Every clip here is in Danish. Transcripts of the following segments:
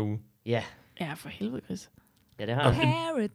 uge. Ja, Ja, for helvede, Chris. ja det har jeg.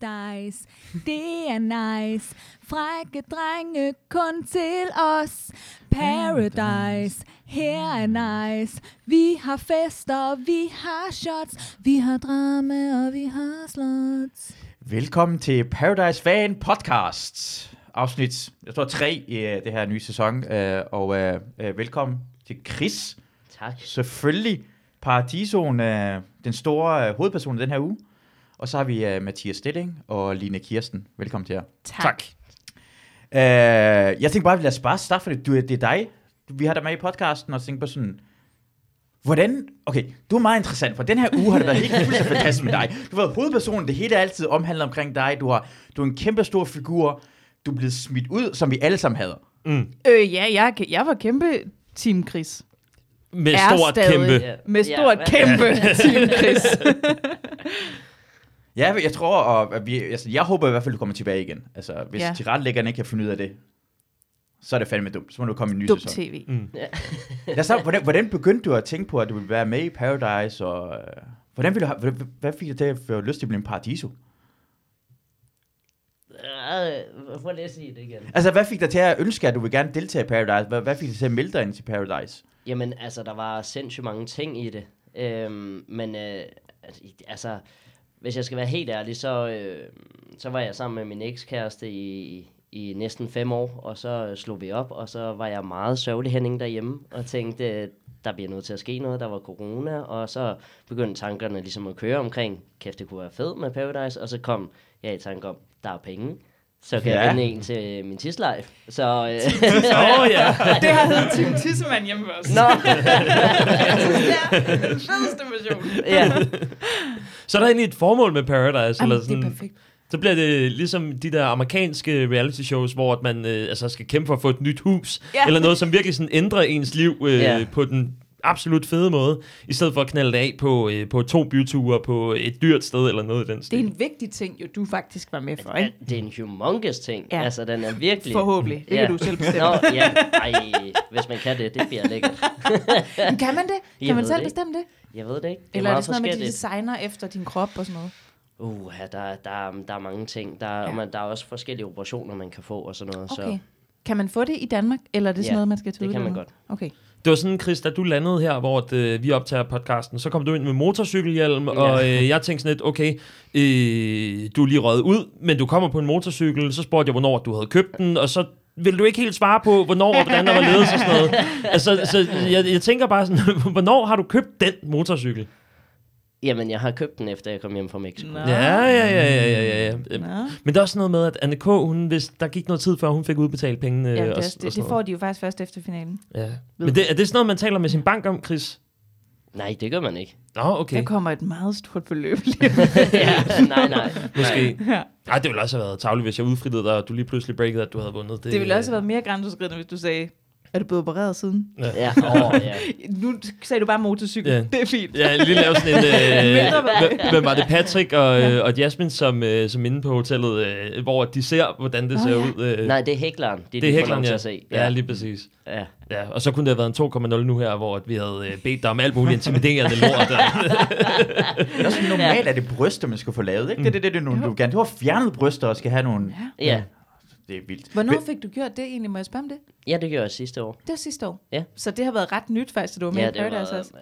Paradise, det er nice. Frække drenge kun til os. Paradise, her er nice. Vi har fester, vi har shots. Vi har drama, og vi har slots. Velkommen til Paradise Fan Podcast. Afsnit, jeg tror tre i uh, det her nye sæson. Uh, og uh, uh, velkommen til Chris. Tak. Selvfølgelig Paradisoen, uh, den store uh, hovedperson i den her uge. Og så har vi uh, Mathias Stilling og Line Kirsten. Velkommen til jer. Tak. Uh, jeg tænkte bare, lad os bare starte, for det, du, det er dig. Vi har dig med i podcasten, og tænkte på sådan, Hvordan, okay, du er meget interessant, for den her uge har det været helt fuldstændig fantastisk med dig. Du har været hovedpersonen, det hele er altid omhandlet omkring dig. Du, har, du er en kæmpe stor figur. Du er blevet smidt ud, som vi alle sammen hader. Mm. Øh, ja, jeg, jeg var kæmpe Team Chris. Med Er stort stadig. kæmpe. Ja. Med stort Ja, kæmpe Team Chris. Ja, jeg tror, og at vi, altså, jeg håber i hvert fald, du kommer tilbage igen. Altså, hvis Ja. ja. tilrettelæggerne ikke kan finde ud af det, så er det fandme dumt. Så må du komme i en ny Dum sæson. tv. Mm. Ja, så, hvordan, hvordan begyndte du at tænke på, at du ville være med i Paradise, og øh, hvordan ville du have, hvad, hvad fik dig til at få lyst til at blive en paradiso? Øh, Prøv lige at sige det igen. Altså, hvad fik dig til at ønske, at du vil gerne deltage i Paradise? Hvad, hvad fik dig til at melde dig ind til Paradise? Jamen, altså, der var sindssygt mange ting i det. Øhm, men, øh, altså, altså, hvis jeg skal være helt ærlig, så, øh, så var jeg sammen med min ekskæreste i, i næsten fem år, og så øh, slog vi op, og så var jeg meget sørgelig Henning derhjemme, og tænkte, øh, der bliver nødt til at ske noget, der var corona, og så begyndte tankerne ligesom at køre omkring, kæft, det kunne være fedt med Paradise, og så kom jeg i tanke om, der er penge, så kan ja. Jeg vinde en til min tidsleje. Så, øh, oh, ja. Det har heddet Team Tissemand hjemme hos os. Nå, fedeste version. ja. Så er der egentlig et formål med Paradise, Jamen, eller det sådan, er perfekt. så bliver det ligesom de der amerikanske reality shows, hvor man øh, altså skal kæmpe for at få et nyt hus, Ja. eller noget, som virkelig sådan ændrer ens liv øh, Ja. på den absolut fede måde, i stedet for at knalde det af på, øh, på to byture på et dyrt sted, eller noget i den Det stil. er en vigtig ting, jo, du faktisk var med for, ikke? Det er en humongous ting. Ja. Ja. Altså, den er virkelig... Forhåbentlig. Det kan du selv bestemme. Nå, ja. Ej, hvis man kan det, det bliver lækkert. Men kan man det? Kan Jeg man selv det bestemme det? Jeg ved det ikke. Det Eller er det sådan noget med, at de designer efter din krop og sådan noget? Uh, ja, der, der, der er mange ting. Der, Ja. ja. man, der er også forskellige operationer, man kan få og sådan noget. Okay. Så Kan man få det i Danmark, eller er det sådan Ja, noget, man skal til det kan man godt. Okay. Det var sådan, Chris, da du landede her, hvor øh, vi optager podcasten, så kom du ind med motorcykelhjelm, ja. og øh, jeg tænkte sådan lidt, okay, øh, du er lige røget ud, men du kommer på en motorcykel, så spurgte jeg, hvornår du havde købt den, og så vil du ikke helt svare på, hvornår og hvordan der var ledet og sådan noget. Altså, så jeg, jeg tænker bare sådan, hvornår har du købt den motorcykel? Jamen, jeg har købt den, efter jeg kom hjem fra Mexico. Nå. Ja, ja, ja, ja, ja, ja, ja. Nå. Men der er også noget med, at Anne K., hun, hvis der gik noget tid før, hun fik udbetalt pengene. Ja, og, det, og det, det får de jo faktisk først efter finalen. Ja. Men det, er det sådan noget, man taler med sin bank om, Chris? Nej, det gør man ikke. Nå, okay. Der kommer et meget stort beløb lige. ja, nej, nej. Måske. ja. Nej, det ville også have været tavligt, hvis jeg udfrittede dig, og du lige pludselig breakede, at du havde vundet. Det ville også have været mere grænseoverskridende, hvis du sagde, er du blevet opereret siden? Ja, ja. Nu sagde du bare motorcykel. Ja. Det er fint. Ja, lige lave sådan en... Øh, hvem- var det? Patrick og, øh, og Jasmine, som, øh, som inde på hotellet, øh, hvor de ser, hvordan det Nå, ser ja. ud. Øh, Nej, det er hækleren. Det, det er de får hækleren, ja. at se. ja. lige præcis. ja. Ja, og så kunne det have været en 2,0 nu her, hvor at vi havde øh, bedt dig om alt muligt intimiderende lort. Det er også normalt, at det er bryster, man skal få lavet, ikke? Det er det, det, det, du, du gerne. Du har fjernet bryster og skal have nogle... Ja. Ja. Det er vildt. Hvornår Men- fik du gjort det egentlig? Må jeg spørge om det? ja, det gjorde jeg sidste år. Det var sidste år. Ja. Så det har været ret nyt faktisk, at du var med Ja, i det Paradise var også.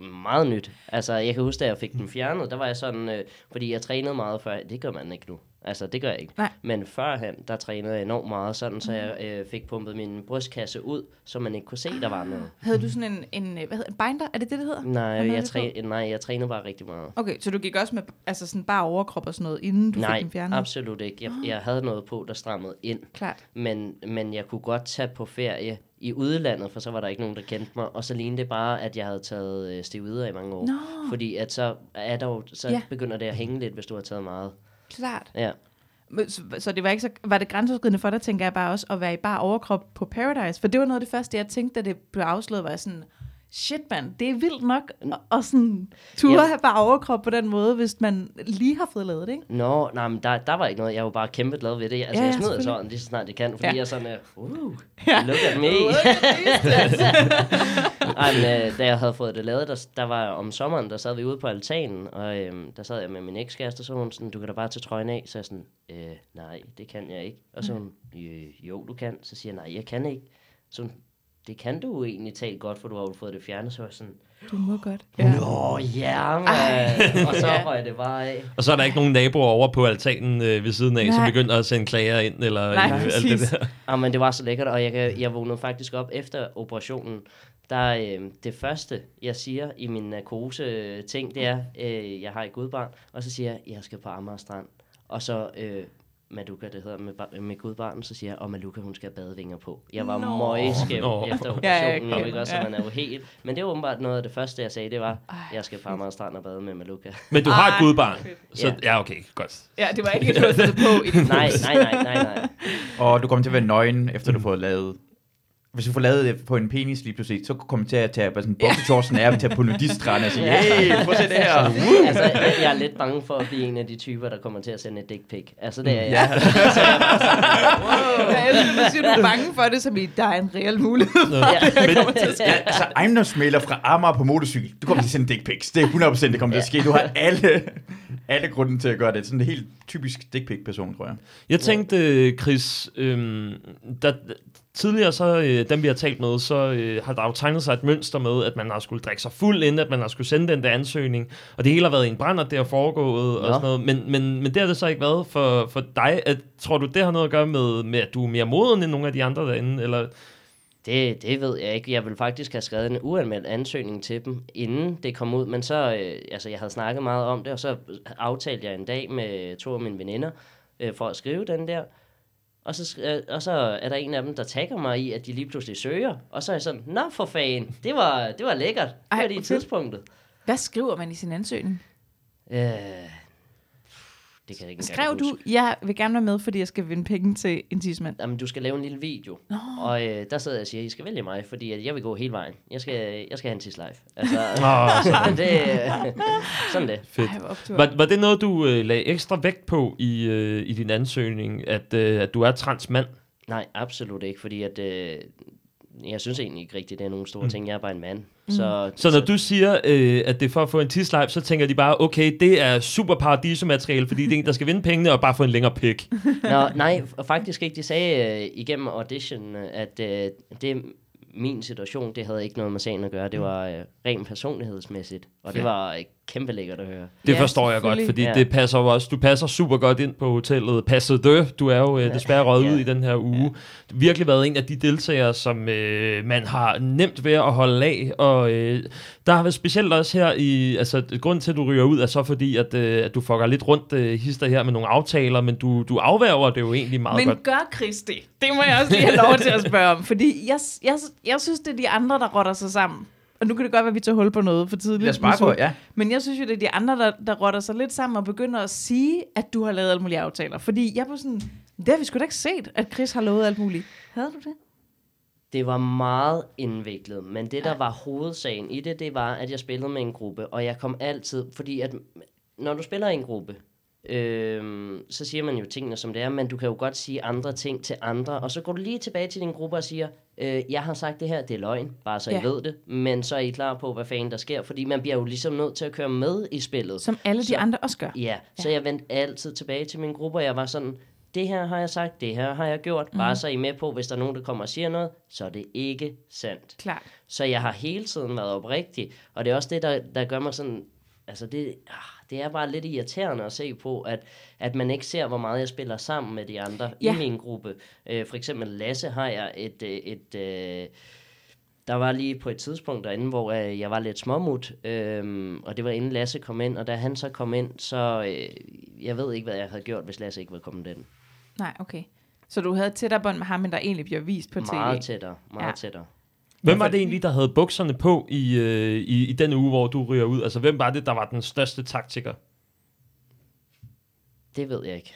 øh, meget nyt. Altså, jeg kan huske, da jeg fik den fjernet, der var jeg sådan, øh, fordi jeg trænede meget før. Det gør man ikke nu. Altså, det gør jeg ikke. Nej. Men førhen, der trænede jeg enormt meget, sådan, så jeg øh, fik pumpet min brystkasse ud, så man ikke kunne se, der var noget. Havde du sådan en, en, øh, hvad hedder, en binder? Er det det, det hedder? Nej, jeg, træ, nej, jeg trænede bare rigtig meget. Okay, så du gik også med altså sådan bare overkrop og sådan noget, inden du Nej, fik den fjernet? absolut ikke. Jeg, jeg havde noget på, der strammede ind. Klart. Men, men jeg kunne godt tage på ferie i udlandet, for så var der ikke nogen, der kendte mig. Og så lignede det bare, at jeg havde taget øh, steroider i mange år. Nå, Fordi at så, er der jo, så ja. begynder det at hænge lidt, hvis du har taget meget. Klart. Ja. Så, så det var ikke så, var det grænseoverskridende for dig, tænker jeg bare også, at være i bare overkrop på Paradise? For det var noget af det første, jeg tænkte, da det blev afsløret, var jeg sådan, shit mand, det er vildt nok, og, og sådan, turde Ja. have bare overkrop på den måde, hvis man lige har fået lavet det, ikke? Nå, nej, men der, der var ikke noget. Jeg var bare kæmpe glad ved det. Altså, Ja, jeg smider sådan lige så snart jeg kan, fordi Ja. jeg er sådan, uh, uh, Ja. look at me. Ej, men øh, da jeg havde fået det lavet, der, der var om sommeren, der sad vi ude på altanen, og øhm, der sad jeg med min ekskæreste, så var hun sådan, du kan da bare tage trøjen af. Så jeg sådan, øh, nej, det kan jeg ikke. Og så hun, øh, jo, du kan. Så siger jeg, nej, jeg kan ikke. Så hun, det kan du jo egentlig talt godt, for du har jo fået det fjernet. Så jeg sådan, Du må godt. Ja. Nå, ja, man. Og så Ja. røg det bare af. Og så er der ikke nogen naboer over på altanen øh, ved siden af, Nej. som Nej. begynder at sende klager ind, eller Nej, øh, alt det der. Ah, men det var så lækkert, og jeg, jeg vågnede faktisk op efter operationen. Der øh, det første, jeg siger i min narkose-ting, det er, øh, jeg har et gudbarn, og så siger jeg, jeg skal på Amager Strand. Og så øh, Maduka, det hedder med, med gudbarnen, så siger jeg, og Maluka, hun skal have badevinger på. Jeg var Nå. møgskæv Nå. efter Ja, operationen, og kender, ikke også, så ja. man er jo helt... Men det var åbenbart noget af det første, jeg sagde, det var, jeg skal på Amager Strand og bade med Maluka. Men du har et Ej, gudbarn. Så Ja. ja, okay, godt. ja, det var ikke et, du fået på i din nej, nej, nej, nej, nej. Og du kommer til at være nøgen, efter du får lavet... Hvis du får lavet det på en penis lige pludselig, så kommer til at tage bare sådan en buksetjorsen af til på nudiststrand og sige, hey, prøv at se det her. altså, jeg, jeg er lidt bange for at blive en af de typer, der kommer til at sende et dick pic. Altså, det er jeg. Ja. Ja, jeg synes, du siger, du er bange for det, som i, der er en reel mulighed. Ja. Men, Ja, altså ejendomsmælder fra Amager på motorcykel. Du kommer til at sende dick pics. Det er 100% det kommer til at ske. Du har alle, alle grunden til at gøre det. Sådan en helt typisk dick pic person, tror jeg. Jeg tænkte, Chris, øhm, da, tidligere, så, øh, dem vi har talt med, så øh, har der jo tegnet sig et mønster med, at man har skulle drikke sig fuld, inden at man har skulle sende den der ansøgning. Og det hele har været en brænder, det har foregået og Nå. sådan noget. Men, men, men det har det så ikke været for, for dig. At, tror du, det har noget at gøre med, med, at du er mere moden end nogle af de andre derinde? Eller? Det, det ved jeg ikke. Jeg vil faktisk have skrevet en uanmeldt ansøgning til dem, inden det kom ud. Men så, øh, altså jeg havde snakket meget om det, og så aftalte jeg en dag med to af mine veninder øh, for at skrive den der. Og så, øh, og så er der en af dem, der tagger mig i, at de lige pludselig søger. Og så er jeg sådan, nå for fan, det var, det var lækkert. Det Ej, var hvor lige tidspunktet. Hvad skriver man i sin ansøgning? Øh, det kan jeg ikke Skrev du, huske. jeg vil gerne være med, fordi jeg skal vinde penge til en tidsmand? Jamen, du skal lave en lille video. Nå. Og øh, der sidder jeg og siger, I skal vælge mig, fordi at jeg vil gå hele vejen. Jeg skal, jeg skal have en tids live. Altså, Åh, så det, sådan det. Fedt. Ej. Var, var det noget, du øh, lagde ekstra vægt på i, øh, i din ansøgning, at, øh, at du er transmand? Nej, absolut ikke, fordi at, øh, jeg synes egentlig ikke rigtigt, det er nogen store mm. ting. Jeg er bare en mand. Så, Så når du siger, øh, at det er for at få en tidslive, så tænker de bare, okay, det er super paradisemateriale, fordi det er en, der skal vinde pengene og bare få en længere pik. Nå, nej, faktisk ikke. De sagde øh, igennem audition, øh, at øh, det min situation, det havde ikke noget med sagen at gøre. Det var øh, rent personlighedsmæssigt, og det var øh, kæmpe lækkert at høre. Det Ja, forstår jeg godt, fordi Ja. det passer jo også, du passer super godt ind på hotellet. Passet dø, du er jo øh, desværre røget Ja. ud i den her uge. Virkelig været en af de deltagere, som øh, man har nemt ved at holde af, og øh, der har været specielt også her i, altså grunden til, at du ryger ud, er så fordi, at, øh, at du fucker lidt rundt øh, hister her med nogle aftaler, men du, du afværger det jo egentlig meget Men godt. gør Chris det? Det må jeg også lige have lov til at spørge om. Fordi jeg, jeg, jeg synes, det er de andre, der rotter sig sammen. Og nu kan det godt være, at vi tager hul på noget for tidligt. Lad os bare gå, ja. Men jeg synes jo, det er de andre, der, der rotter sig lidt sammen og begynder at sige, at du har lavet alle mulige aftaler. Fordi jeg var sådan, det har vi sgu da ikke set, at Chris har lovet alt muligt. Havde du det? Det var meget indviklet, men det, der var hovedsagen i det, det var, at jeg spillede med en gruppe, og jeg kom altid, fordi at når du spiller i en gruppe, øhm, så siger man jo tingene som det er, men du kan jo godt sige andre ting til andre, og så går du lige tilbage til din gruppe og siger, øh, jeg har sagt det her, det er løgn, bare så I Ja. ved det, men så er I klar på, hvad fanden der sker, fordi man bliver jo ligesom nødt til at køre med i spillet. Som alle de Så- andre også gør. Ja, så jeg vendte altid tilbage til min gruppe, og jeg var sådan, det her har jeg sagt, det her har jeg gjort, bare så I med på, hvis der er nogen, der kommer og siger noget, så er det ikke sandt. Klart. Så jeg har hele tiden været oprigtig, og det er også det, der, der gør mig sådan, altså det, ah, det er bare lidt irriterende at se på, at, at man ikke ser, hvor meget jeg spiller sammen med de andre Ja. i min gruppe. Øh, for eksempel Lasse har jeg et, øh, et, øh, der var lige på et tidspunkt derinde, hvor øh, jeg var lidt småmut, øh, og det var inden Lasse kom ind, og da han så kom ind, så øh, jeg ved ikke, hvad jeg havde gjort, hvis Lasse ikke var kommet ind. Nej, okay. Så du havde tættere bånd med ham, end der egentlig bliver vist på tv? Meget tættere, meget ja. tættere. Hvem var det egentlig, der havde bukserne på i, øh, i, i den uge, hvor du ryger ud? Altså, hvem var det, der var den største taktiker? Det ved jeg ikke.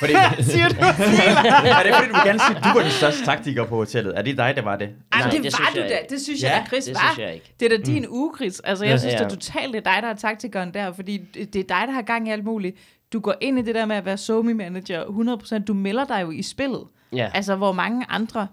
Fordi, Siger du? er det fordi, du gerne sige, at du var den største taktiker på hotellet? Er det dig, der var det? Ej, Nej, det, det det var du da. Det synes Ja, jeg, da, Chris det var. synes jeg ikke. Det er da din mm. uge, Chris. Altså, jeg Ja. synes, det er Ja. totalt, det er dig, der er taktikeren der, fordi det det er dig, der har gang i alt muligt. Du går ind i det der med at være somi manager 100%. Du melder dig jo i spillet. Ja. Altså, hvor mange andre,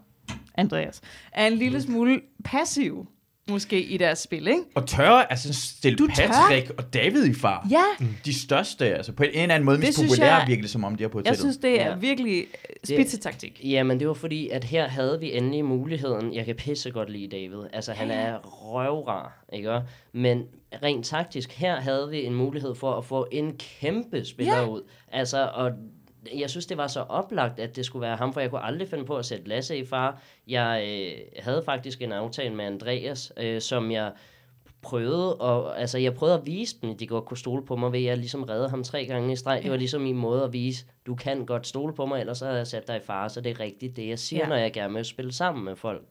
Andreas, er en lille smule passiv, måske, i deres spil, ikke? Og tør altså stille Du tør? Patrick og David i far. Ja, De største, altså på en eller anden måde Det mest populære jeg- virkelig, som om de er på jeg hotellet. synes, det er Ja. virkelig spidsetaktik. Jamen, det var fordi, at her havde vi endelig muligheden. Jeg kan pisse godt lide David. Altså, han er røvrar, ikke? Men rent taktisk, her havde vi en mulighed for at få en kæmpe spiller Ja. ud. Altså, og jeg synes, det var så oplagt, at det skulle være ham, for jeg kunne aldrig finde på at sætte Lasse i far. Jeg øh, havde faktisk en aftale med Andreas, øh, som jeg prøvede, og, altså jeg prøvede at vise dem, at de godt kunne stole på mig, ved at jeg ligesom redde ham tre gange i streg. Det var ligesom min måde at vise, du kan godt stole på mig, ellers så havde jeg sat dig i fare, så det er rigtigt det, jeg siger, Ja. når jeg gerne vil spille sammen med folk.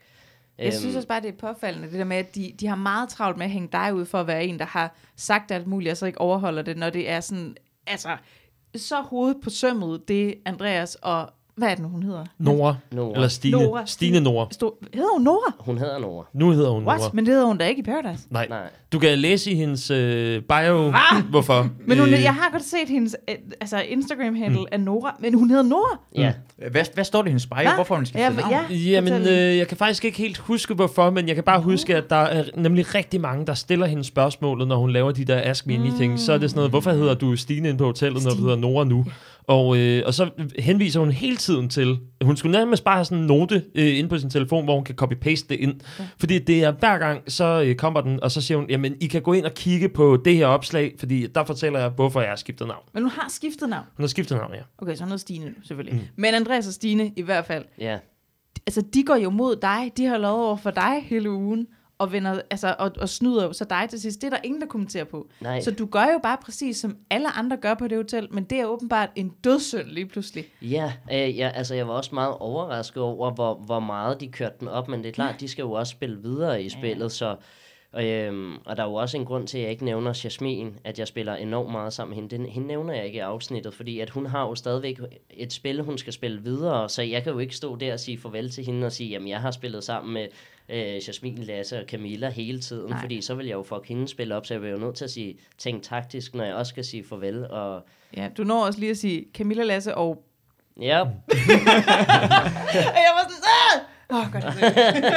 Jeg synes også bare, det er påfaldende, det der med, at de, de har meget travlt med at hænge dig ud for at være en, der har sagt alt muligt, og så ikke overholder det, når det er sådan, altså, så hovedet på sømmet, det Andreas og, hvad er det nu, hun hedder? Nora. Nora. Eller Stine. Nora. Stine Nora. Stod, hedder hun Nora? Hun hedder Nora. Nu hedder hun What? Nora. Men det hedder hun da ikke i Paradise. Nej. Nej. Du kan læse i hendes øh, bio, hvorfor. Men hun, Øh, jeg har godt set hendes øh, altså Instagram-handle mm. af Nora, men hun hedder Nora. Ja. Hvad, hvad står det i hendes bio? Hva? Hvorfor har hun skiftet Ja, navn? ja. Jamen, øh, jeg kan faktisk ikke helt huske, hvorfor, men jeg kan bare huske, at der er nemlig rigtig mange, der stiller hende spørgsmålet, når hun laver de der Ask Me Anything. Så er det sådan noget, hvorfor hedder du Stine inde på hotellet, når du hedder Nora nu? Og, øh, og så henviser hun hele tiden til, hun skulle nærmest bare have sådan en note øh, inde på sin telefon, hvor hun kan copy-paste det ind. Ja. Fordi det er hver gang, så øh, kommer den, og så siger hun, jamen I kan gå ind og kigge på det her opslag, fordi der fortæller jeg, hvorfor jeg har skiftet navn. Men hun har skiftet navn. Hun har skiftet navn, ja. Okay, så hun hedder Stine nu, selvfølgelig. Mm. Men Andreas og Stine, i hvert fald, Ja. altså de går jo mod dig, de har lovet over for dig hele ugen, og, vender, altså, og, og snyder jo så dig til sidst. Det er der ingen, der kommenterer på. Nej. Så du gør jo bare præcis, som alle andre gør på det hotel, men det er åbenbart en dødssynd lige pludselig. Ja, øh, ja, altså jeg var også meget overrasket over, hvor, hvor meget de kørte den op, men det er klart, de skal jo også spille videre i spillet, så... Øhm, og der er jo også en grund til, at jeg ikke nævner Jasmin, at jeg spiller enormt meget sammen med hende. Den, hende nævner jeg ikke i afsnittet, fordi at hun har jo stadigvæk et spil, hun skal spille videre, så jeg kan jo ikke stå der og sige farvel til hende og sige, jamen jeg har spillet sammen med øh, Jasmin, Lasse og Camilla hele tiden, Nej. Fordi så vil jeg jo fuck hende spille op, så jeg vil jo nødt til at sige, tænk taktisk, når jeg også skal sige farvel, og Ja, du når også lige at sige Camilla Lasse og... ja, Og jeg var sådan, ah! Åh, oh, godt.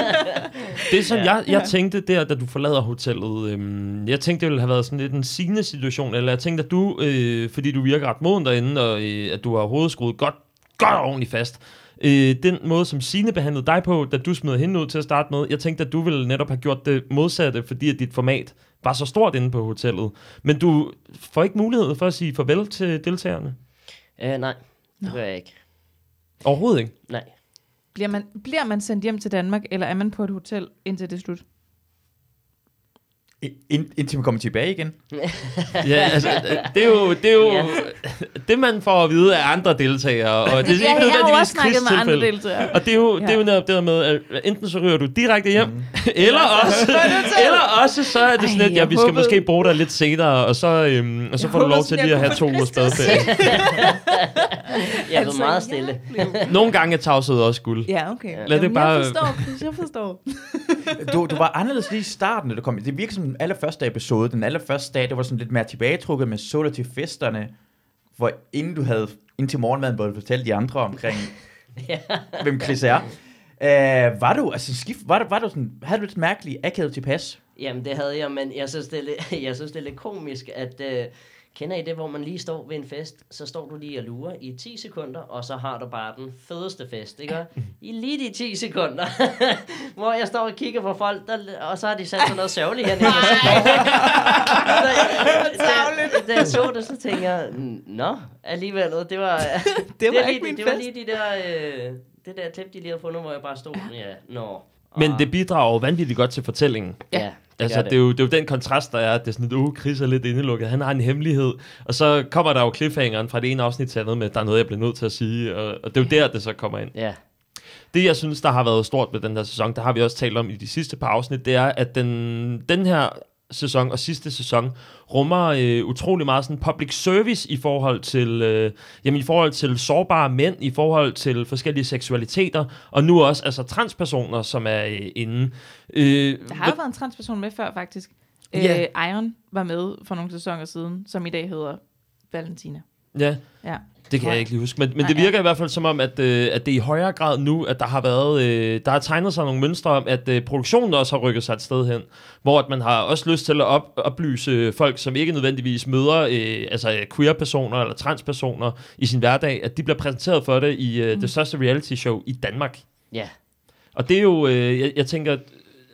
Det som ja. jeg, jeg tænkte der, da du forlader hotellet, øhm, jeg tænkte, det ville have været sådan lidt en sigende situation, eller jeg tænkte, at du, øh, fordi du virker ret moden derinde, og øh, at du har hovedet skruet godt, godt og ordentligt fast, øh, den måde, som Signe behandlede dig på, da du smed hende ud til at starte med, jeg tænkte, at du ville netop have gjort det modsatte, fordi at dit format var så stort inde på hotellet. Men du får ikke mulighed for at sige farvel til deltagerne. øh, nej, det gør jeg ikke. Overhovedet ikke. Nej. Bliver man, bliver man sendt hjem til Danmark, eller er man på et hotel, indtil det slut? Ind, indtil man kommer tilbage igen. Ja, altså, det er jo, det, er jo Ja. det, man får at vide af andre deltagere, og det er ikke ja, jeg har jo nødvendigvis også snakket med andre deltagere. Og det er jo, Ja. det er jo netop det der med, at enten så ryger du direkte hjem, mm. eller, også, eller også så er det sådan lidt, ja, jeg vi skal håbede- måske bruge dig lidt senere, og så, øhm, og så Jeg får du lov til lige at have to ugers Chris badeferie. Jeg er altså, meget stille. Nogle gange er tavshed også guld. Ja, okay. Lad det Jamen, bare- Jeg forstår, Chris, jeg forstår. Du, du var anderledes lige i starten, da du kom. Det virker som den allerførste episode. Den allerførste dag, det var sådan lidt mere tilbagetrukket med så til festerne. Hvor inden du havde, indtil morgenmaden, hvor du fortalte de andre omkring, hvem Chris er. Uh, var du, altså skift, var du, var du sådan, havde du et mærkeligt akavet tilpas? Jamen, det havde jeg, men jeg synes, det er lidt, jeg synes, det er lidt komisk, at... Øh, kender I det, hvor man lige står ved en fest, så står du lige og lurer i 10 sekunder, og så har du bare den fedeste fest, ikke? I lige de 10 sekunder, hvor jeg står og kigger på folk, der, og så har de sat sådan noget sørgeligt hernede. da, da jeg så det, så tænkte jeg, nå, alligevel, det var... Det var er ikke lige, min det var lige de der, øh, det der klip, de lige havde fundet, hvor jeg bare stod, ja, nå. Men og- det bidrager jo vanvittigt godt til fortællingen. Ja, Ja. Det Altså, det. Det, er jo, det er jo den kontrast, der er, at det er sådan, at uh, Chris er lidt indelukket, han har en hemmelighed, og så kommer der jo cliffhangeren fra det ene afsnit til andet med, der er noget, jeg bliver nødt til at sige, og, og det er jo der, det så kommer ind. Ja, Det, jeg synes, der har været stort med den her sæson, der har vi også talt om i de sidste par afsnit, det er, at den, den her sæson og sidste sæson rummer øh, utrolig meget sådan public service i forhold til øh, jamen, i forhold til sårbare mænd, i forhold til forskellige seksualiteter, og nu også altså transpersoner, som er øh, inde. Øh, Der har jo været en transperson med før, faktisk. Ja. Øh, Iron var med for nogle sæsoner siden, som i dag hedder Valentina. Ja, Ja. Det kan jeg ikke lige huske, men, men Nej, det ja. virker i hvert fald som om, at, øh, at det i højere grad nu, at der har været, øh, der har tegnet sig nogle mønstre om, at øh, produktionen også har rykket sig et sted hen, hvor at man har også lyst til at op, oplyse folk, som ikke nødvendigvis møder øh, altså queer-personer eller transpersoner i sin hverdag, at de bliver præsenteret for det i øh, Mm. det største reality show i Danmark. Ja, Og det er jo, øh, jeg, jeg tænker,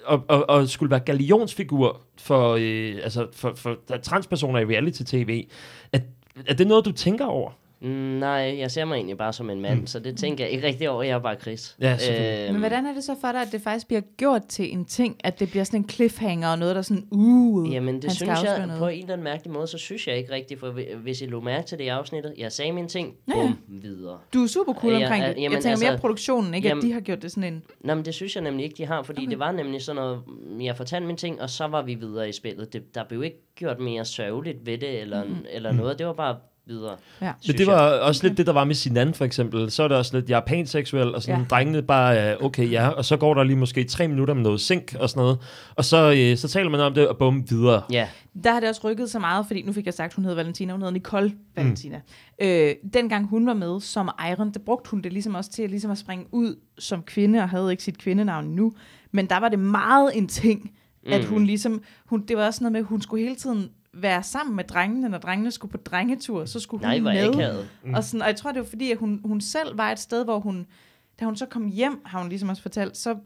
at, at, at skulle være galionsfigur for, øh, altså for, for transpersoner i reality-tv, at, er det noget, du tænker over? Mm, nej, jeg ser mig egentlig bare som en mand, Mm. mm. så det tænker jeg ikke rigtig over. Jeg er bare Chris. Ja, selvfølgelig. Men hvordan er det så for dig, at det faktisk bliver gjort til en ting, at det bliver sådan en cliffhanger og noget, der er sådan, uh, Jamen, det synes jeg noget. på en eller anden mærkelig måde, så synes jeg ikke rigtigt, for hvi- hvis I lå mærke til det i afsnittet, jeg sagde mine ting, Ja, bum, videre. Du er super cool Ja, omkring ja, det. Jeg jamen, tænker mere altså, produktionen, ikke? jamen- at de har gjort det sådan en... Nå, men det synes jeg nemlig ikke, de har, fordi Okay. okay. det var nemlig sådan noget, jeg fortalte mine ting, og så var vi videre i spillet. Det, der blev ikke gjort mere sørgeligt ved det, eller, mm. eller noget, det var bare videre. Ja. Men det var jeg. også lidt det, der var med Sinan for eksempel. Så er det også lidt japanseksuel, og sådan Ja. drengene bare, er, okay ja, og så går der lige måske tre minutter med noget sink og sådan noget. Og så, øh, så taler man om det, og bum, videre. Ja, Der har det også rykket så meget, fordi nu fik jeg sagt, hun hed Valentina, hun hedder Nicole Valentina. Mm. Øh, dengang hun var med som Iron, der brugte hun det ligesom også til ligesom at springe ud som kvinde, og havde ikke sit kvindenavn nu. Men der var det meget en ting, mm. at Mm. hun ligesom, hun, det var også noget med, at hun skulle hele tiden være sammen med drengene, når drengene skulle på drengetur, så skulle nej, hun hvor med. akavet. Mm. Og, sådan, og jeg tror, det var fordi, at hun, hun selv var et sted, hvor hun, da hun så kom hjem, har hun ligesom også fortalt, så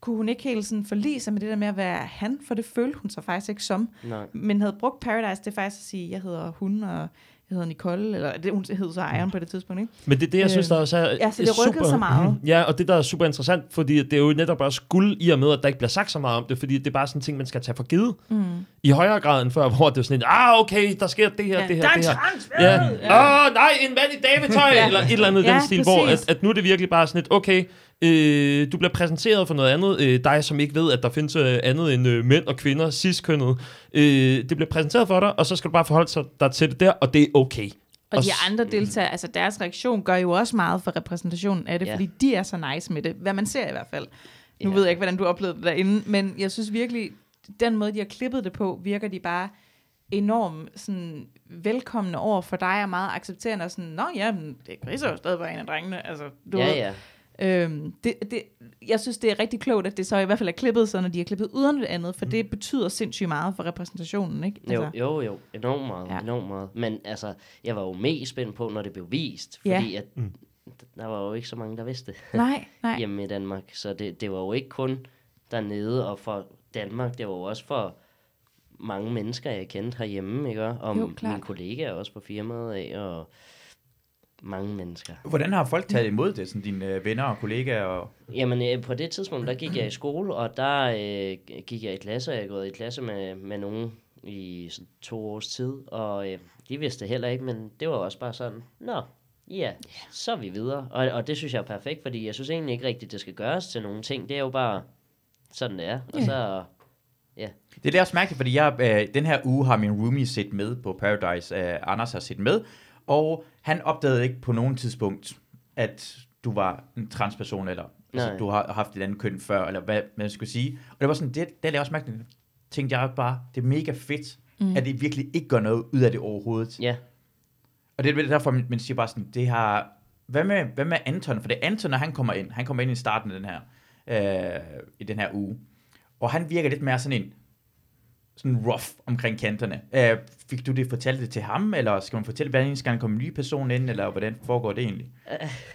kunne hun ikke helt sådan forlige sig med det der med at være han, for det følte hun sig faktisk ikke som Nej. men havde brugt Paradise til faktisk at sige, jeg hedder hun, og hedder Nicole, eller det, hun hed så Iron på det tidspunkt, ikke? Men det er det, jeg synes, Øh, der også er ja, så det er rykkede så meget. Ja, og det, der er super interessant, fordi det er jo netop også guld i og med, at der ikke bliver sagt så meget om det, fordi det er bare sådan en ting, man skal tage for givet. Mm. I højere grad end før, hvor det er sådan en, ah, okay, der sker det her, Ja. det her, Der er det en her. trans Ja. Åh, oh, nej, en mand i dametøj, Ja. eller et eller andet i Ja, den stil, hvor præcis. at, at nu er det virkelig bare sådan et, okay, øh, du bliver præsenteret for noget andet, øh, dig som ikke ved, at der findes øh, andet end øh, mænd og kvinder, cis-kønnet. Øh, det bliver præsenteret for dig, og så skal du bare forholde sig dig til det der, og det er okay. Og Og de andre deltagere, altså deres reaktion gør jo også meget for repræsentationen af det, Ja. fordi de er så nice med det, hvad man ser i hvert fald. Nu Ja. ved jeg ikke, hvordan du oplevede det derinde, men jeg synes virkelig, den måde, de har klippet det på, virker de bare enormt sådan, velkomne over for dig, og meget accepterende, og sådan, nå ja, men det er jo stadig bare en af drengene, altså, du Ja, ved, ja. Øhm, det, det, jeg synes, det er rigtig klogt, at det så i hvert fald er klippet, så når de er klippet uden det andet, for det betyder sindssygt meget for repræsentationen, ikke? Jo, jo, jo. Enormt meget. Ja. Ja. Enormt meget. Men altså, jeg var jo mest spændt på, når det blev vist. Ja. Fordi at, der var jo ikke så mange, der vidste det Nej, nej. hjemme i Danmark. Så det, det var jo ikke kun dernede og for Danmark. Det var jo også for mange mennesker, jeg kendte herhjemme. Ikke? Og Jo, klart. mine kollegaer også på firmaet af. Og mange mennesker. Hvordan har folk taget imod det, sådan dine øh, venner og kollegaer? Og... Jamen, øh, på det tidspunkt, der gik jeg i skole, og der øh, gik jeg i klasse, og jeg er gået i klasse med, med nogen i sådan to års tid, og øh, de vidste heller ikke, men det var også bare sådan, nå, ja, så er vi videre. Og, og det synes jeg er perfekt, fordi jeg synes egentlig ikke rigtigt, det skal gøres til nogle ting. Det er jo bare sådan, det er. Og Ja. så, Det er også mærkeligt, fordi jeg, øh, den her uge har min roomie set med på Paradise. Øh, Anders har set med, og han opdagede ikke på nogen tidspunkt, at du var en transperson, eller altså, Nej. du har haft et andet køn før, eller hvad man skulle sige. Og det var sådan, det, det er også mærkeligt. Tænkte jeg bare, det er mega fedt, mm. at det virkelig ikke gør noget ud af det overhovedet. ja, Og det er derfor, man siger bare sådan, det har... Hvad med, hvad med Anton? For det er Anton, når han kommer ind. Han kommer ind i starten af den her, øh, i den her uge. Og han virker lidt mere sådan en, sådan rough omkring kanterne. Øh, fik du det fortalt det til ham, eller skal man fortælle, eneste gang der kommer en ny person ind, eller hvordan foregår det egentlig?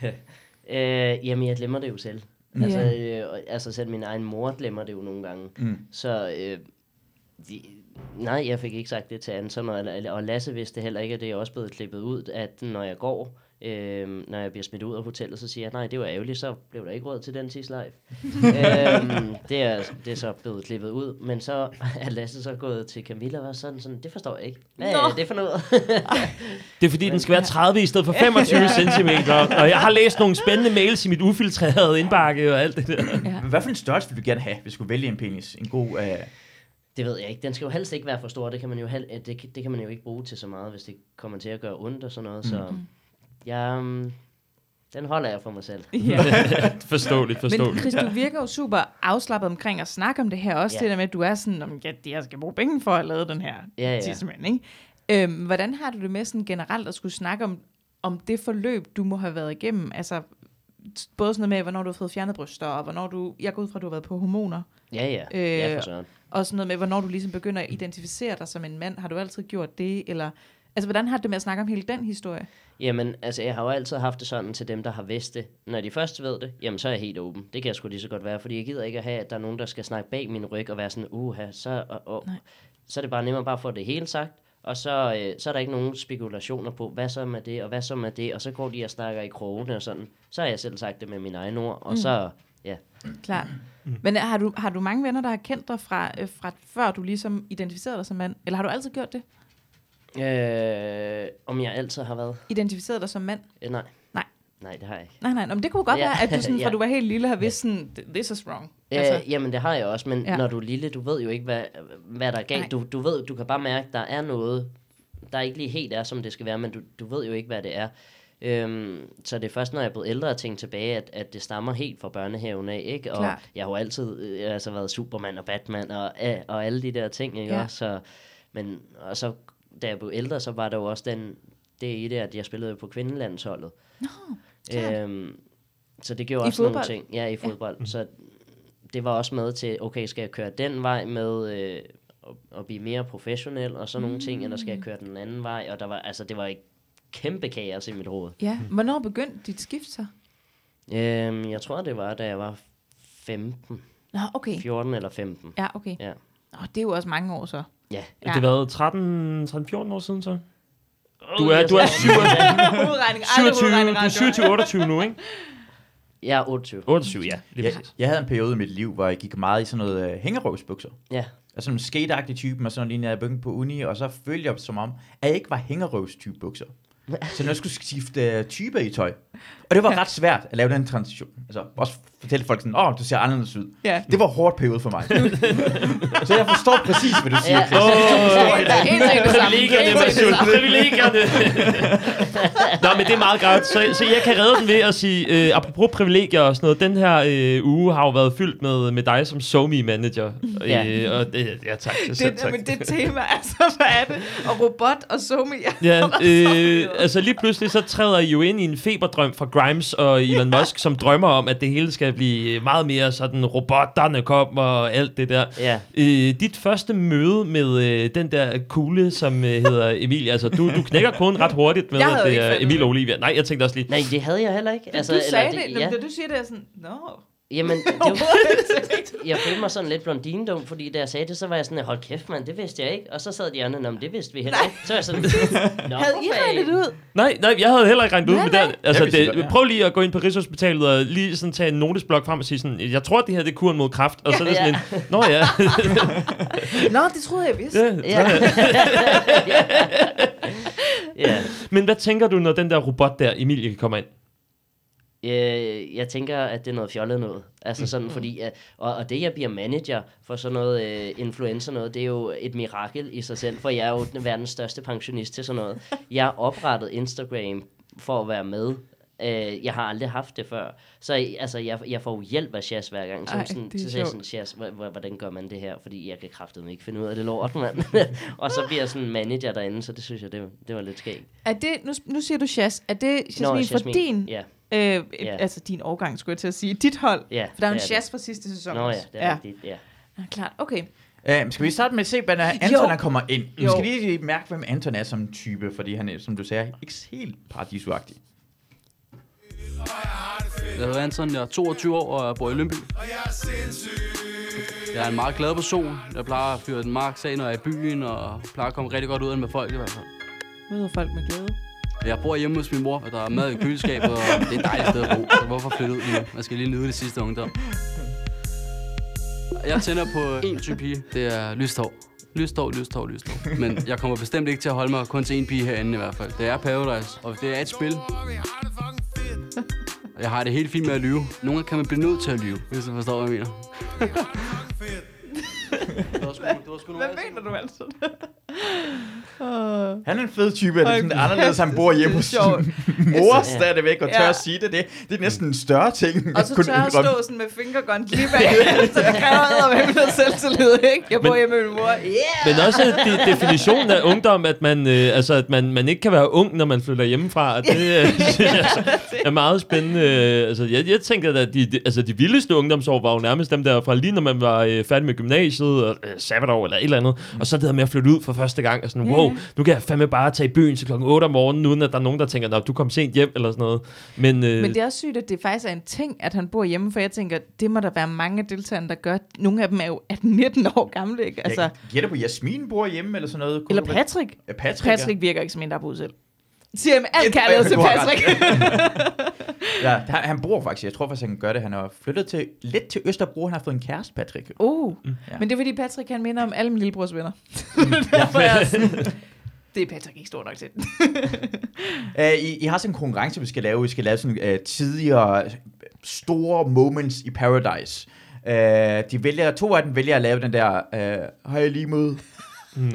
øh, jamen jeg glemmer det jo selv. Ja. Altså, øh, altså selv min egen mor glemmer det jo nogle gange. Mm. Så øh, de, nej, jeg fik ikke sagt det til Anton, og, og Lasse vidste heller ikke, at det er også blevet klippet ud, at når jeg går, øh, når jeg bliver smidt ud af hotellet, så siger jeg, nej, det var ærgerligt, så blev der ikke råd til den tis live. øhm, det, er, det er så blevet klippet ud, men så er Lasse så gået til Camilla og var sådan, sådan det forstår jeg ikke. Hvad er Nå. det for noget? Det er fordi, den skal være 30 i stedet for 25 cm, og jeg har læst nogle spændende mails i mit ufiltrerede indbakke og alt det der. Ja. Hvad for en størrelse vil du gerne have, hvis du skulle vælge en penis? En god... Øh, Det ved jeg ikke. Den skal jo helst ikke være for stor. Det kan man jo, hel- det, kan- det kan man jo ikke bruge til så meget, hvis det kommer til at gøre ondt og sådan noget. Så ja, um, den holder jeg for mig selv. Ja. Forståeligt, Men forståeligt. Chris, du virker jo super afslappet omkring at snakke om det her. Også Ja. det der med, at du er sådan, om, ja, jeg skal bruge penge for at lave den her Ja, ja. tissemand, ikke? Øhm, hvordan har du det med sådan generelt at skulle snakke om, om det forløb, du må have været igennem? Altså, både sådan noget med, hvornår du har fået fjernet bryster, og hvornår du, jeg går ud fra, at du har været på hormoner, Ja, ja. Øh, ja, for søren. og sådan noget med, hvornår du ligesom begynder at identificere dig som en mand. Har du altid gjort det, eller... Altså, hvordan har du det med at snakke om hele den historie? Jamen, altså, jeg har jo altid haft det sådan til dem, der har vidst det. Når de først ved det, jamen, så er jeg helt åben. Det kan jeg sgu lige så godt være, fordi jeg gider ikke at have, at der er nogen, der skal snakke bag min ryg og være sådan, uha, så, og, og, så er det bare nemmere bare at få det hele sagt. Og så, øh, så er der ikke nogen spekulationer på, hvad så med det, og hvad så med det, og så går de og snakker i krogene og sådan. Så har jeg selv sagt det med mine egne ord, og mm. så, ja. Klart. Men har du, har du mange venner, der har kendt dig fra, øh, fra før du ligesom identificerede dig som mand? Eller har du altid gjort det? Øh, om jeg altid har været? Identificeret dig som mand? Øh, nej. Nej. Nej, det har jeg ikke. Nej, nej, men det kunne godt Ja. være, at du sådan, fra Ja. du var helt lille har vidst sådan, this is wrong. Altså. Øh, jamen, det har jeg også, men Ja. når du er lille, du ved jo ikke, hvad, hvad der er Nej. galt. Du, du ved, du kan bare mærke, der er noget, der ikke lige helt er, som det skal være, men du, du ved jo ikke, hvad det er. Øhm, så det er først, når jeg er blevet ældre, at tænke tilbage, at, at det stammer helt fra børnehaven af, ikke? Og Klart. jeg har jo altid øh, altså været Superman og Batman og, øh, og alle de der ting, ikke? Ja. Så, men, og så, da jeg blev ældre, så var der jo også den, det i det, at jeg spillede på kvindelandsholdet. Nå, klart. Øhm, så det gjorde I også nogle fodbold? ting. Ja, i fodbold. Ja. Så det var også med til, okay, skal jeg køre den vej med øh, at, at blive mere professionel og sådan nogle ting, eller skal jeg køre den anden vej? Og der var, altså, det var et kæmpe kaos i mit hoved. Ja, hvornår begyndte dit skift så? Øhm, jeg tror, det var, da jeg var 15, Nå, okay. 14 eller 15. Ja, okay. Ja. Nå, det er jo også mange år så. Ja. Ja. Det har været 13, 13 14 år siden så? Du er, du er skal- 27, Hovedregning, aldrig 27, hovedregning, du er 27, 28 nu, ikke? Jeg er 28. 28, ja. Lige Jeg, præcis. jeg havde en periode i mit liv, hvor jeg gik meget i sådan noget uh, hængerøvsbukser. Ja. Altså en skateagtig type, med sådan lige når jeg begyndte på uni, og så følte jeg som om, at jeg ikke var hængerøvstype bukser. Så når jeg skulle skifte uh, type i tøj. Og det var ret svært at lave den transition. Altså også fortælle folk sådan, åh, oh, du ser anderledes ud. Ja. Det var en hård periode for mig. så jeg forstår præcis, hvad du siger, Ja. Chris. Er det samme. Privilegierne, Masul. Privilegierne. Nå, men det er meget godt. Så, så jeg kan redde den ved at sige, øh, apropos privilegier og sådan noget, den her øh, uge har jo været fyldt med, med dig som somi manager Ja. Øh, og det, ja, tak. Det, selv Det, tak. men det tema, altså, hvad er det? Og robot og somi. Ja, øh, altså lige pludselig så træder I jo ind i en feberdrøm fra Grimes og Elon Musk, som drømmer om, at det hele skal blive meget mere sådan, robotterne kommer og alt det der. Ja. Øh, dit første møde med øh, den der kugle, som øh, hedder Emilie, altså du, du knækker koden ret hurtigt med, Jeg at det er Emil det. og Olivia. Nej, jeg tænkte også lige, Nej, det havde jeg heller ikke. Altså, du sagde det, ja. det, da du siger det, er sådan, nå. Jamen, det var, jeg følte mig sådan lidt blondinedum, fordi da jeg sagde det, så var jeg sådan, hold kæft mand, det vidste jeg ikke. Og så sad de andre, "Nå, men det vidste vi heller ikke. Så var jeg sådan, Nå, Havde I regnet fanden." ud? Nej, nej, jeg havde heller ikke regnet ud med nej. det. Altså, det, prøv lige at gå ind på Rigshospitalet og lige sådan tage en notesblok frem og sige sådan, jeg tror, det her det er kuren mod kraft. Og så er det sådan Ja. en, nå ja. Nå, det troede jeg vidste. ja, Ja. ja. Men hvad tænker du, når den der robot der, Emilie, kommer ind? Øh, jeg tænker, at det er noget fjollet noget. Altså sådan, fordi, at, og, og det, jeg bliver manager for sådan noget øh, influencer noget, det er jo et mirakel i sig selv, for jeg er jo den verdens største pensionist til sådan noget. Jeg har oprettet Instagram for at være med. Øh, jeg har aldrig haft det før. Så altså, jeg, jeg får jo hjælp af Chas hver gang. Så, Ej, sådan, så siger sådan, Chas, hvordan gør man det her? Fordi jeg kan kraftedeme ikke finde ud af det lort, mand. og så bliver jeg sådan manager derinde, så det synes jeg, det, var- det var lidt skægt. Er det, nu, nu siger du Jas, er det Jasmin for din, Ja, øh, Ja. altså din årgang, skulle jeg til at sige, dit hold? ja. For der er jo en Jas fra sidste sæson. Nå ja, det er ja. rigtigt, ja. Ja, klart. Okay. Uh, skal vi starte med at se, hvordan Anton Jo. kommer ind? Vi skal lige mærke, hvem Anton er som type, fordi han er, som du sagde, ikke helt paradisuagtig. Jeg hedder Anton, jeg er 22 år og jeg bor i Lønby. Jeg er en meget glad person. Jeg plejer at fyre den marks af, når jeg er i byen, og plejer at komme rigtig godt ud af med folk i hvert fald. Møder folk med glæde. Jeg bor hjemme hos min mor, og der er mad i køleskabet, og det er et dejligt sted at bo. Så hvorfor flytte ud nu? Man skal lige nyde det sidste ungdom. Jeg tænder på en type pige. Det er lyst hår. Lyst hår, lyst hår, lyst hår. Men jeg kommer bestemt ikke til at holde mig kun til en pige herinde i hvert fald. Det er Paradise, og det er et spil. Jeg har det helt fint med at lyve. Nogle gange kan man blive nødt til at lyve, hvis du forstår, hvad jeg mener. det var sgu, det var sgu Hvad altid- mener du altså? Han er en fed type, det er sådan anderledes, han bor er hjemme hos sin mor Ja. stadigvæk, og tør Ja. at sige det. Det, det er næsten en større ting. Og så kunne tør at stå sådan med fingergun lige bag, så det kræver med noget selvtillid, ikke? Jeg bor Men- hjemme med min mor. Yeah! Men også de, definitionen af ungdom, at man, øh, altså, at man, man ikke kan være ung, når man flytter hjemmefra, og det øh, altså, er meget spændende. Øh, Altså, jeg, jeg tænker, at de, de, altså, de vildeste ungdomsår var jo nærmest dem der fra lige når man var øh, færdig med gymnasiet, og øh, sabbatår eller et eller andet, og så det der med at flytte ud for første gang, og sådan, wow. Nu kan jeg fandme bare tage i byen til klokken 8 om morgenen, uden at der er nogen, der tænker, at du kom sent hjem, eller sådan noget. Men, øh, Men det er også sygt, at det faktisk er en ting, at han bor hjemme, for jeg tænker, det må der være mange af deltagerne, der gør. Nogle af dem er jo 18-19 år gamle, ikke? Altså, Jeg gætter på, Jasmin bor hjemme, eller sådan noget. Kunne eller Patrick. Ja, Patrick, Patrick virker ikke som en, der har boet selv. Siger jeg med al Det- kærlighed til. Patrick. Ja, han, han bor faktisk, jeg tror faktisk, han kan gøre det. Han har flyttet til, lidt til Østerbro, han har fået en kæreste, Patrick. Uh, Ja. men det er fordi Patrick han minder om alle mine lillebrors venner. Derfor er jeg sådan, det er Patrick ikke stor nok til. Uh, I, I har sådan en konkurrence, vi skal lave. Vi skal lave sådan uh, tidligere store moments i Paradise. Uh, de vælger, to af dem vælger at lave den der, uh, har jeg lige møde?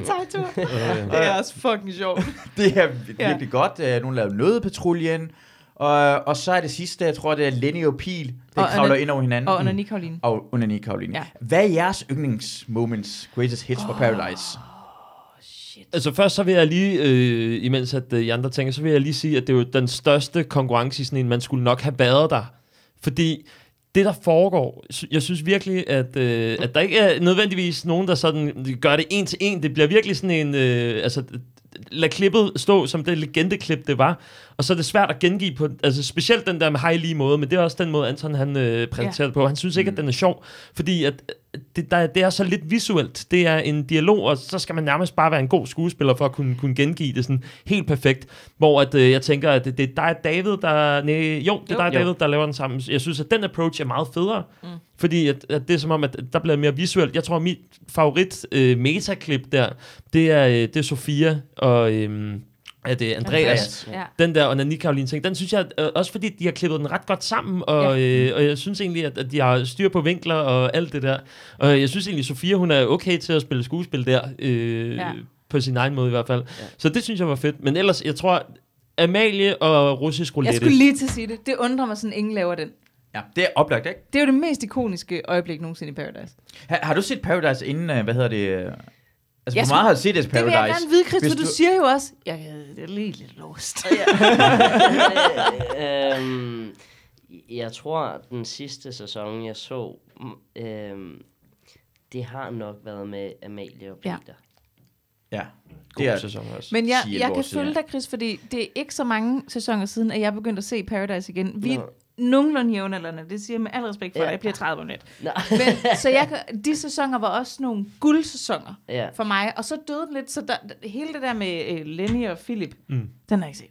Tak, Thor. Det er også fucking sjovt. Det er Ja. virkelig godt. Uh, nogle lavede nødepatruljen. Og, og så er det sidste, jeg tror, det er Lenny og Pil, der Og kravler ind over hinanden. Og Onani Karoline. Og Onani Karoline. Ja. Hvad er jeres yndlingsmoments, greatest hits fra Paradise? Altså først så vil jeg lige, øh, imens at øh, I andre tænker, så vil jeg lige sige, at det er jo den største konkurrence i sådan en, man skulle nok have været der. Fordi det, der foregår, jeg synes virkelig, at, øh, at der ikke er nødvendigvis nogen, der sådan gør det en til en. Det bliver virkelig sådan en, øh, altså lad klippet stå som det legendeklip, det var. Og så er det svært at gengive på, altså specielt den der med hej lige måde, men det er også den måde, Anton han øh, præsenterer det på. Han synes ikke, at den er sjov, fordi at det, der, det er så lidt visuelt. Det er en dialog, og så skal man nærmest bare være en god skuespiller for at kunne, kunne gengive det sådan helt perfekt. Hvor at, øh, jeg tænker, at det, det er dig og David, der... Nej, jo, det er dig og. David, der laver den sammen. Jeg synes, at den approach er meget federe. Mm. Fordi at, at det er som om, at der bliver mere visuelt. Jeg tror, at mit favorit øh, metaklip der, det er, øh, det er Sofia og... Øh, er det Andreas, Andreas. Ja. den der Onani Karoline ting, den synes jeg, øh, også fordi de har klippet den ret godt sammen, og, øh, og jeg synes egentlig, at, at de har styr på vinkler og alt det der. Og jeg synes egentlig, Sofia, hun er okay til at spille skuespil der, øh, Ja. ja. på sin egen måde i hvert fald. Ja. Ja. Så det synes jeg var fedt. Men ellers, jeg tror, Amalie og russisk Jeg roulette. skulle lige til at sige det. Det undrer mig sådan, ingen laver den. Ja, det er oplagt, ikke? Det er jo det mest ikoniske øjeblik nogensinde i Paradise. Har, har du set Paradise inden, øh, hvad hedder det? Altså, Jeg hvor meget har du set det Det vil jeg Paradise? gerne vide, Chris, for du, du- siger jo også, jeg det er lige lidt lost. øhm, jeg tror, den sidste sæson, jeg så, øhm, det har nok været med Amalie og Ja. Peter. Ja, God det er, sæson også. Men jeg, 10-11 jeg kan følge ja. dig, Chris, fordi det er ikke så mange sæsoner siden, at jeg begyndte at se Paradise igen. Vi Nå. Nogenlunde jævnaldrende, det siger jeg med al respekt for Ja. dig, jeg bliver 30 om lidt. Nej. Men, så jeg, de sæsoner var også nogle guldsæsoner ja. for mig, og så døde den lidt, så der, hele det der med øh, Lenny og Philip, Mm. den har jeg ikke set.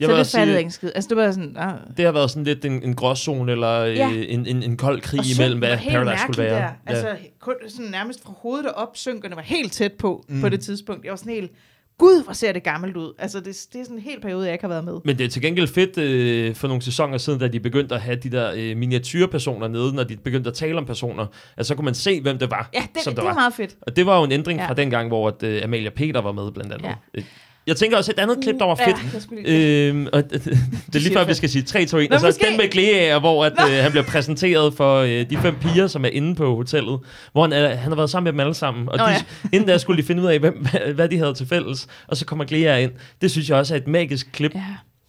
Jeg så det fattede jeg ikke skid. Altså, det var sådan, ah. det har været sådan lidt en, en gråzone, eller Ja. ja. en, en, en kold krig Og imellem, hvad Paradise skulle være. Der. Altså, kun sådan nærmest fra hovedet og op, synkerne var helt tæt på, mm. på det tidspunkt. Jeg var sådan helt, gud, hvor ser det gammelt ud. Altså, det, det er sådan en hel periode, jeg ikke har været med. Men det er til gengæld fedt øh, for nogle sæsoner siden, da de begyndte at have de der øh, miniatyrpersoner nede, når de begyndte at tale om personer. Altså, så kunne man se, hvem det var, Ja, det, som det der var var. meget fedt. Og det var jo en ændring Ja. fra den gang, hvor at, øh, Amalia Peter var med, blandt andet. Ja. Jeg tænker også et andet klip, der var fedt. Ja. Øhm, og det, det er lige før, vi skal sige 3, 2, 1. Nå, og så måske- den med Gleager, hvor at, øh, han bliver præsenteret for øh, de fem piger, som er inde på hotellet. Hvor han, er, han har været sammen med dem alle sammen. Og Nå, de, ja. inden der skulle de finde ud af, hvem, hvad, de havde til fælles. Og så kommer Gleager ind. Det synes jeg også er et magisk klip. Ja,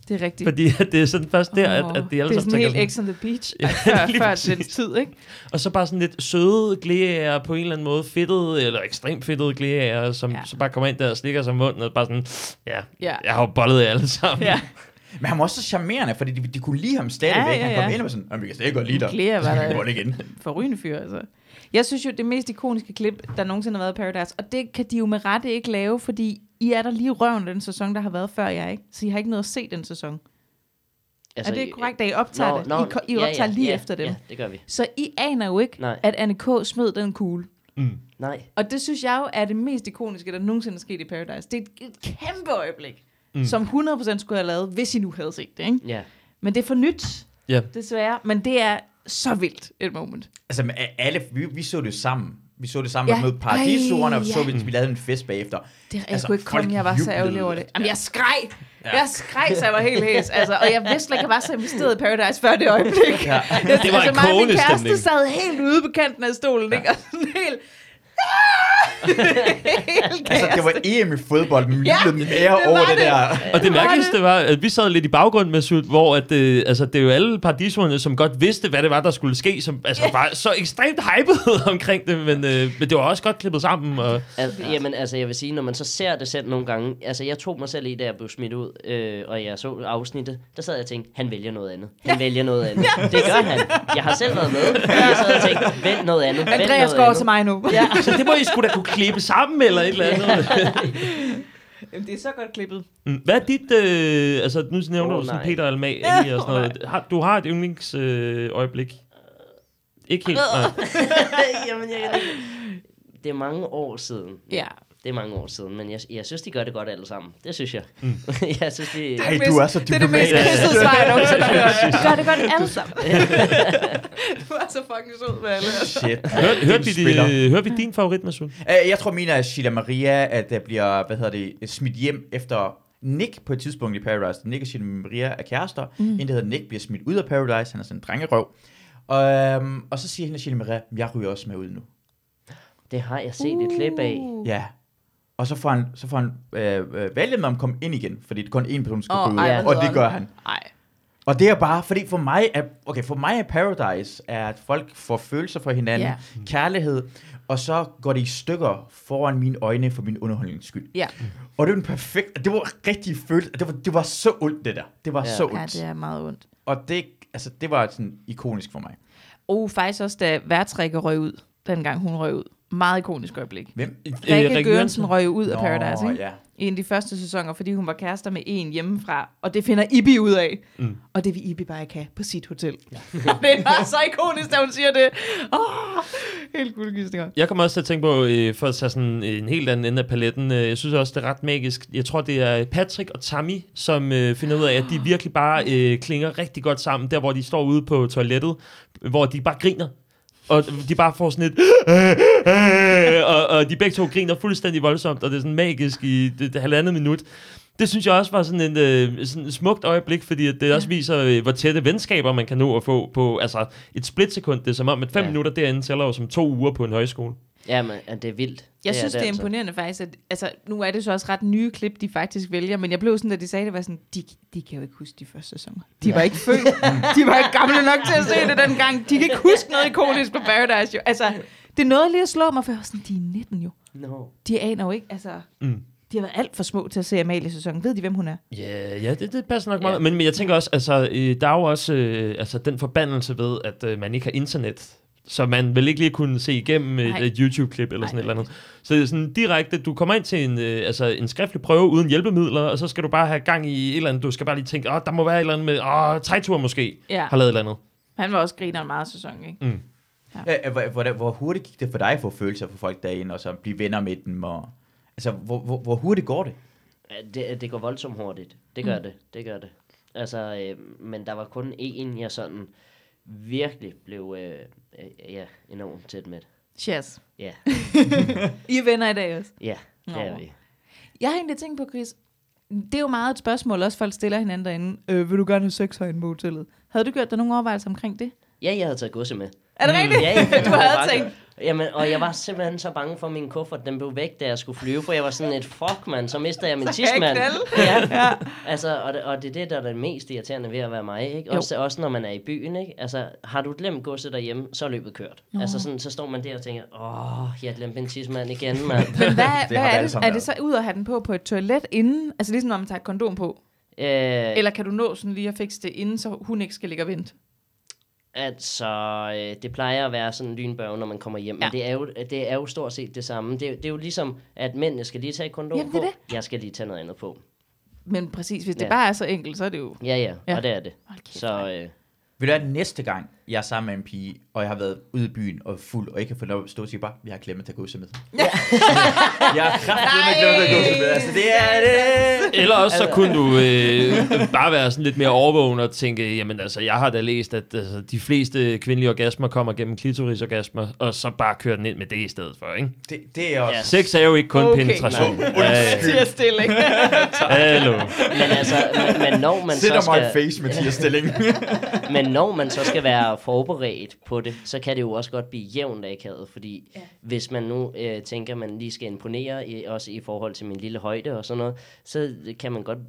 det er rigtigt. Fordi at det er sådan først der, at, at de alle det er sådan helt tænker X on the Beach, Ja, før, lige før præcis. den tid, ikke? Og så bare sådan lidt søde glæger på en eller anden måde, fedtede, eller ekstremt fedtede glæger, som Ja. så bare kommer ind der og slikker sig om munden, og bare sådan, ja, Ja. jeg har jo bollet jer alle sammen. Ja. Men han var også så charmerende, fordi de, de kunne lide ham stadigvæk. Ja, ja, Han ja. kom ind og var sådan, "Jamen, vi kan stadig godt lide dig. Clea var der- igen. forrygende fyr, altså. Jeg synes jo, det mest ikoniske klip, der nogensinde har været i Paradise, og det kan de jo med rette ikke lave, fordi I er der lige røven den sæson, der har været før jeg, ikke? Så I har ikke noget at se den sæson. Altså, er det korrekt, at I optager det? I, I optager lige efter dem. Ja, det gør vi. Så I aner jo ikke, Nej. at Anne K. smed den kugle. Mm. Nej. Og det synes jeg jo er det mest ikoniske, der nogensinde er sket i Paradise. Det er et, et kæmpe øjeblik, mm. som 100% skulle have lavet, hvis I nu havde set det, ikke? Ja. Men det er for nyt, Ja. desværre. Men det er så vildt et moment. Altså, med alle, vi, vi så det sammen. vi så det sammen Ja. med Paradisorerne, og Ej, så ja. vi, vi lavede en fest bagefter. Det, jeg Altså, altså, kunne ikke komme, jeg var så jublede. ærgerlig over det. Jamen, jeg skreg. Ja. Jeg skreg, så jeg var helt hæs. Altså, og jeg vidste ikke, at jeg var så investeret i Paradise før det øjeblik. Ja. Jeg, Det var en mig og min kæreste sad helt ude på kanten af stolen, ikke? Og sådan helt... Altså, det var EM i fodbold, men Ja, ja, mere det over det det. der. Og det mærkeligste var, at vi sad lidt i baggrund med Sut, hvor at, øh, altså, det er jo alle paradisorerne, som godt vidste, hvad det var, der skulle ske, som altså, var så ekstremt hyped omkring det, men, øh, men det var også godt klippet sammen. Og, Altså, jamen, altså, jeg vil sige, når man så ser det selv nogle gange, altså, jeg tog mig selv i, da jeg blev smidt ud, øh, og jeg så afsnittet, der sad jeg og tænkte, han vælger noget andet. Han vælger noget andet. Det gør han. Jeg har selv været med, jeg sad og tænkte, vælg noget andet. Andreas går til mig nu. Ja, så det må I sgu da kunne klippe sammen, eller et eller andet. Jamen, det er så godt klippet. Mm, Hvad er dit, øh, altså nu nævner Åh, du sådan nej. Peter Alma og sådan noget. Har, du har et yndlingsøjeblik? Øh, øjeblik? ikke helt, nej. jamen, jeg, kan ikke- det er mange år siden. Ja. Det er mange år siden, men jeg, jeg synes, de gør det godt alle sammen. Det synes jeg. Mm. jeg synes, de... Ej, du er så Det er det mest diplomatisk. kristede svar, jeg nogensinde har hørt. Gør det godt alle sammen. du er så fucking sød med alle. Shit. Hør, hørte, vi, det, hørte vi din favorit, Masul? Øh, Jeg tror, min er Sheila Maria, at der bliver, hvad hedder det, smidt hjem efter Nick på et tidspunkt i Paradise. Nick og Sheila Maria er kærester. Mm. En, der hedder Nick, bliver smidt ud af Paradise. Han er sådan en drengerøv. Og, øhm, og så siger hende Sheila Maria, jeg ryger også med ud nu. Det har jeg set et klip af. Ja. Og så får han, så får han øh, øh, valget med at komme ind igen, fordi det kun én person skal Åh, ryge ud, ej, og det gør han. Nej. Og det er bare, fordi for mig er, okay, for mig er Paradise, er, at folk får følelser for hinanden, Ja. kærlighed, og så går det i stykker foran mine øjne for min underholdnings skyld. Ja. Og det var en perfekt, det var rigtig følelse, det var, det var så ondt det der. Det var Ja. så ja, ondt. det er meget ondt. Og det, altså, det var sådan ikonisk for mig. Og faktisk også, da Værtsrikke røg ud, dengang hun røg ud. Meget ikonisk øjeblik. Hvem? Rikke Gørensen røg ud af Paradise, Nå, ikke? ja. I en af de første sæsoner, fordi hun var kærester med en hjemmefra, og det finder Ibi ud af. Mm. Og det vil Ibi bare ikke have på sit hotel. Ja. det var så ikonisk, da hun siger det. Åh, helt guldgistinger. Jeg kommer også til at tænke på, øh, for at tage sådan en helt anden ende af paletten, øh, jeg synes også, det er ret magisk. Jeg tror, det er Patrick og Tammy, som øh, finder ud af, at de virkelig bare øh, klinger rigtig godt sammen, der hvor de står ude på toilettet, hvor de bare griner. Og de bare får sådan et... og, og de begge to griner fuldstændig voldsomt, og det er sådan magisk i det, det halvandet minut. Det synes jeg også var sådan en øh, sådan et smukt øjeblik, fordi det ja. også viser, øh, hvor tætte venskaber man kan nå at få på altså et splitsekund. Det er som om, at fem ja. minutter derinde tæller jo som to uger på en højskole. Ja, men ja, det er vildt. Jeg synes, det er altså. imponerende faktisk, at altså, nu er det så også ret nye klip, de faktisk vælger, men jeg blev sådan, da de sagde det, var sådan, de, de kan jo ikke huske de første sæsoner. De var ikke født. De var ikke gamle nok til at se det dengang. De kan ikke huske noget ikonisk på Paradise. Jo. Altså, det er noget lige at slå mig, for jeg var sådan, de er 19 jo. No. De aner jo ikke, altså... Mm. De har været alt for små til at se Amalie sæsonen. Ved de, hvem hun er? Ja, ja det, det passer nok Ja. meget. Men, men jeg tænker også, altså, øh, der er jo også øh, altså, den forbandelse ved, at øh, man ikke har internet. Så man vil ikke lige kunne se igennem et, et YouTube-klip eller Nej, sådan et eller andet. Så det er sådan direkte, du kommer ind til en, øh, altså, en skriftlig prøve uden hjælpemidler, og så skal du bare have gang i et eller andet. Du skal bare lige tænke, åh, der må være et eller andet med, åh, trætur måske Ja. har lavet et eller andet. Han var også grineren meget af sæsonen, ikke? Mm. Ja, hvor, hvor, hvor hurtigt gik det for dig at få følelser for folk derinde, og så blive venner med dem? Og, altså, hvor, hvor, hvor hurtigt går det? Det, det går voldsomt hurtigt. Det gør mm. det. Det gør det. Altså, øh, men der var kun én, jeg sådan virkelig blev øh, ja, enormt tæt med. Cheers. Ja, I er venner i dag også. ja, det Nå. er vi. Jeg har egentlig tænkt på, Chris, det er jo meget et spørgsmål, også folk stiller hinanden derinde. Øh, vil du gerne have sex herinde på hotellet? Havde du gjort dig nogle overvejelser omkring det? Ja, jeg havde taget godse med. Er det rigtigt? Ja, ja, du havde tænkt. Jamen, og jeg var simpelthen så bange for, at min kuffert den blev væk, da jeg skulle flyve, for jeg var sådan et fuck, mand, så mistede jeg min tidsmand. Ja, ja. altså, og det, og det er det, der er det mest irriterende ved at være mig, ikke? Også, også når man er i byen, ikke? Altså, har du glemt godset derhjemme, så er løbet kørt. Nå. Altså, sådan, så står man der og tænker, åh, jeg glemte min tidsmand igen, mand. Men hvad, hvad har vi er det? Er det så ud at have den på på et toilet inden? Altså ligesom når man tager et kondom på? øh, Eller kan du nå sådan lige at fikse det inden, så hun ikke skal ligge og vente? Altså, øh, det plejer at være sådan en lynbørge, når man kommer hjem. Ja. Men det er, jo, det er jo stort set det samme. Det, er- det er jo ligesom, at mændene skal lige tage kondom Jamen, det på. er Jeg skal lige tage noget andet på. Men præcis, hvis det Ja. bare er så enkelt, så er det jo... Ja, ja, Ja. og det er det. Hold kæft, Så øh, Vil du have næste gang, jeg er sammen med en pige, og jeg har været ude i byen og fuld, og ikke kan få lov at stå og sige bare, jeg har glemt at tage godse med. jeg har kraftigt glemt at tage godse med. Altså, det er det. Eller også så kunne du øh, bare være sådan lidt mere overvågen og tænke, jamen altså, jeg har da læst, at altså, de fleste kvindelige orgasmer kommer gennem klitorisorgasmer, og så bare køre den ind med det i stedet for, ikke? Det, det er også... Ja. Sex er jo ikke kun Okay. penetration. Nej. Ja, ja. Siger stilling. Hallo. Men altså, men, men når man Sit så skal, face, Mathias Stilling. men når man så skal være forberedt på det, så kan det jo også godt blive jævnt akavet, fordi ja. hvis man nu øh, tænker, at man lige skal imponere, i, også i forhold til min lille højde og sådan noget, så kan man godt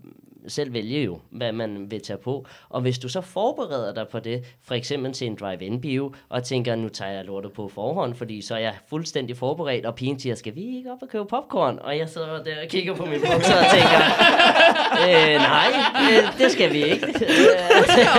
selv vælge jo, hvad man vil tage på. Og hvis du så forbereder dig på det, for eksempel til en drive-in-bio, og tænker, nu tager jeg lortet på forhånd, fordi så er jeg fuldstændig forberedt, og pigen siger, skal vi ikke op og købe popcorn? Og jeg sidder der og kigger på min bukser og tænker, øh, nej, øh, det skal vi ikke.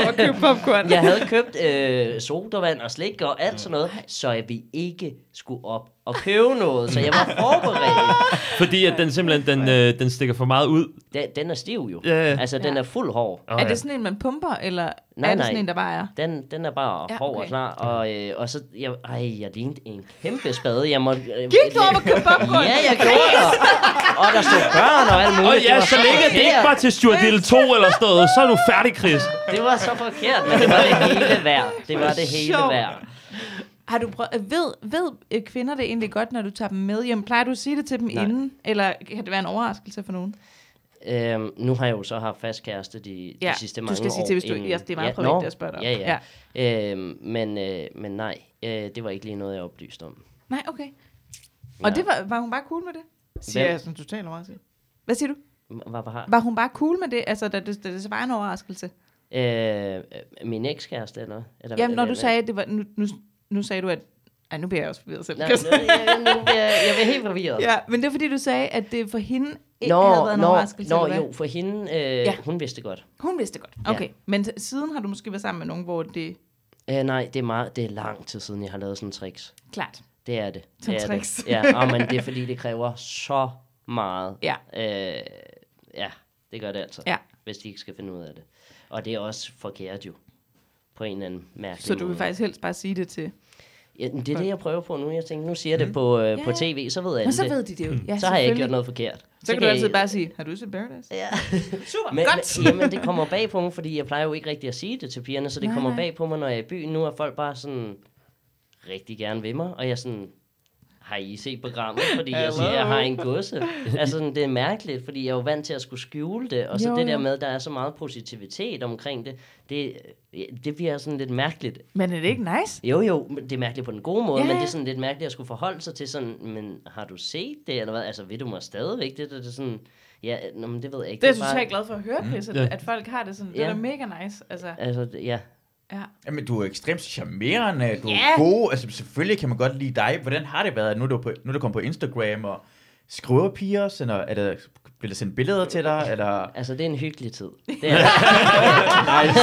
og købe popcorn. Jeg havde købt øh, sodavand og slik og alt sådan noget, så vi ikke skulle op og købe noget. Så jeg var forberedt. Fordi at den simpelthen, den, øh, den stikker for meget ud. Den, den er stiv jo. Ja, ja. Altså, den er fuld hård. Oh, Er det sådan en, man pumper, eller Nej, er det nej. sådan en, der bare er? Den, den er bare Ja, ja, hård okay. og klar. Og, øh, og så, jeg, ej, jeg lignede en kæmpe spade. Jeg måtte, øh, Gik du op og købte popcorn? Ja, jeg gjorde det. Og der stod børn og alt muligt. Og ja, så længe det ikke var til Stuart Little 2 eller sådan noget, så er du færdig, Chris. Det var så forkert, men det var det hele værd. Det var det hele værd. Har du prøvet, ved, ved øh, kvinder det egentlig godt, når du tager dem med hjem? Plejer du at sige det til dem Nej. inden? Eller kan det være en overraskelse for nogen? Øhm, nu har jeg jo så haft fast kæreste de, de Ja, sidste du mange skal sige år. til, hvis du- inden- ja, det er meget privat, nå, det jeg spørger dig om. Ja, ja. Øhm, men, øh, men nej, øh, det var ikke lige noget, jeg oplyste om. Nej, okay. Og Ja. det var, var hun bare cool med det? Siger Hvem? jeg sådan totalt overrasket. Hvad siger du? Hvad var Var hun bare cool med det? Altså, da det, da det så var en overraskelse? øh, min ekskæreste, eller? eller Jamen, når eller- du sagde, at det var... Nu, nu, nu sagde du, at... Ej, nu bliver jeg også forvirret selv. Nå, nu, jeg, nu bliver, jeg- bliver helt forvirret. ja, men det er fordi, du sagde, at det for hende ikke Nå, havde været en nå, overraskelse. nå jo, for hende, øh, Ja. ja. hun vidste godt. Hun vidste godt. Ja. Okay, men t- siden har du måske været sammen med nogen, hvor det... Øh, nej, det er, meget, det er lang tid siden, jeg har lavet sådan en tricks. Klart. Det er det. Som det er tricks. Det. Ja, og, men det er fordi, det kræver så meget. Ja. Øh, ja, det gør det altså. Ja. Hvis de ikke skal finde ud af det. Og det er også forkert jo. På en eller anden mærkelig Så du vil måde. faktisk helst bare sige det til... Ja, det er det, jeg prøver på nu. Jeg tænker, nu siger jeg det på, øh, på Ja. tv, så ved jeg Men så ved de det jo. Ja, så har jeg ikke gjort noget forkert. Så kan du altid bare sige, har du set Paradise? Ja. Super, Men, godt. men, jamen, det kommer bag på mig, fordi jeg plejer jo ikke rigtig at sige det til pigerne, så det Nej, nej, kommer nej. bag på mig, når jeg er i byen. Nu er folk bare sådan rigtig gerne ved mig, og jeg er sådan, har I set programmet? Fordi jeg siger, jeg har en gosse. altså, sådan, det er mærkeligt, fordi jeg er jo vant til at skulle skjule det, og så Jo, det der med, der er så meget positivitet omkring det, det, det bliver sådan lidt mærkeligt. Men er det ikke nice? Jo, jo, det er mærkeligt på den gode måde, Ja, men det er sådan lidt mærkeligt at skulle forholde sig til sådan, men har du set det, eller hvad? Altså, ved du mig stadigvæk? Det, det, det er sådan, ja, nå, men det ved jeg ikke. Det er jeg bare- totalt glad for at høre, Chris, at, Ja. at folk har det sådan. Det Ja. er da mega nice. Altså, Altså, det- ja. Ja. Jamen, du er ekstremt charmerende, du Ja. er god. Altså, selvfølgelig kan man godt lide dig. Hvordan har det været? Nu er du, på, nu er du kommet på Instagram og skriver piger, sender, er der, bliver der sendt billeder til dig? Eller? Altså, det er en hyggelig tid. Det er, det.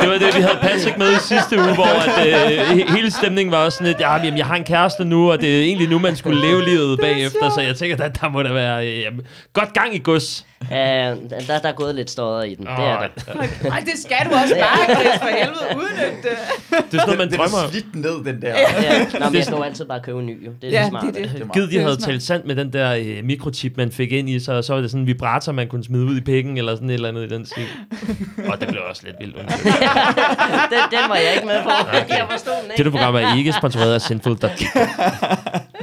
Det var det, vi havde Patrick med i sidste uge, hvor at, øh, he- hele stemningen var også sådan lidt, ja, jamen, jeg har en kæreste nu, og det er egentlig nu, man skulle leve livet bagefter, så jeg tænker, der, der må der være øh, godt gang i gods. Uh, der, der er gået lidt stodder i den. Det er der. Ej, det skal du også bare, Chris, for helvede, udnytte det. Det er sådan noget, man Den drømmer er om. slidt ned, den der. Ja. Nå, men jeg skal jo altid bare købe en ny, jo. Det er Ja, det smarte. det er det. Det er. Gid, de Det er havde talt sandt med den der øh, mikrochip, man fik ind i sig, og så var det sådan en vibrator, man kunne smide ud i pikken, eller sådan et eller andet i den stil. Og det blev også lidt vildt. den, den var jeg ikke med på. Jeg forstod den ikke. Dette program er ikke sponsoreret af Sinful.com.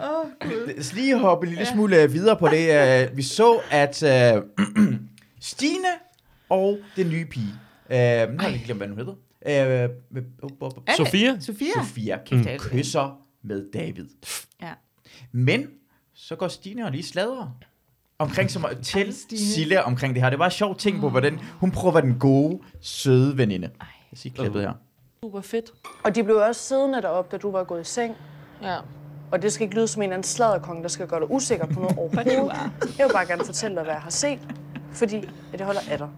Lad os lige hoppe en lille smule øh, videre på det. Øh, Vi så, at øh, Stine og den nye pige, øh, nu har jeg lige glemt, hvad hun hedder, op, op, Anne- Sofia? Sofia? Sofia Mm. kysser med David. Ja. Men så går Stine og lige sladrer omkring som til. Sille omkring det her. Det var en sjov ting på, hvordan hun prøver at være den gode, søde veninde. Jeg siger klippet her. Super fedt. Og de blev også siddende deroppe, da du var gået i seng. Ja. Og det skal ikke lyde som en eller anden sladderkong, der skal gøre dig usikker på noget overhovedet. Jeg vil bare gerne fortælle dig, hvad jeg har set, fordi at jeg holder af dig.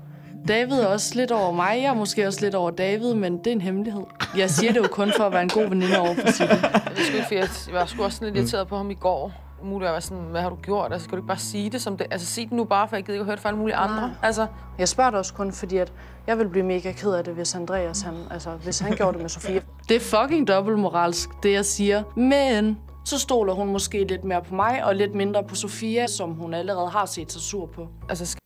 David er også lidt over mig. Jeg er måske også lidt over David, men det er en hemmelighed. Jeg siger det jo kun for at være en god veninde over for Sille. Det er sgu ikke, fordi jeg, jeg var sgu også lidt irriteret på ham i går. Umuligt at være sådan, hvad har du gjort? Altså, skal du ikke bare sige det som det? Altså, sig det nu bare, for jeg gider ikke at høre det fra alle mulige andre. Altså, Jeg spørger dig også kun, fordi at jeg vil blive mega ked af det, hvis Andreas, han, altså, hvis han gjorde det med Sofie. Det er fucking dobbeltmoralsk, det jeg siger. Men så stoler hun måske lidt mere på mig, og lidt mindre på Sofia, som hun allerede har set sig sur på. Altså,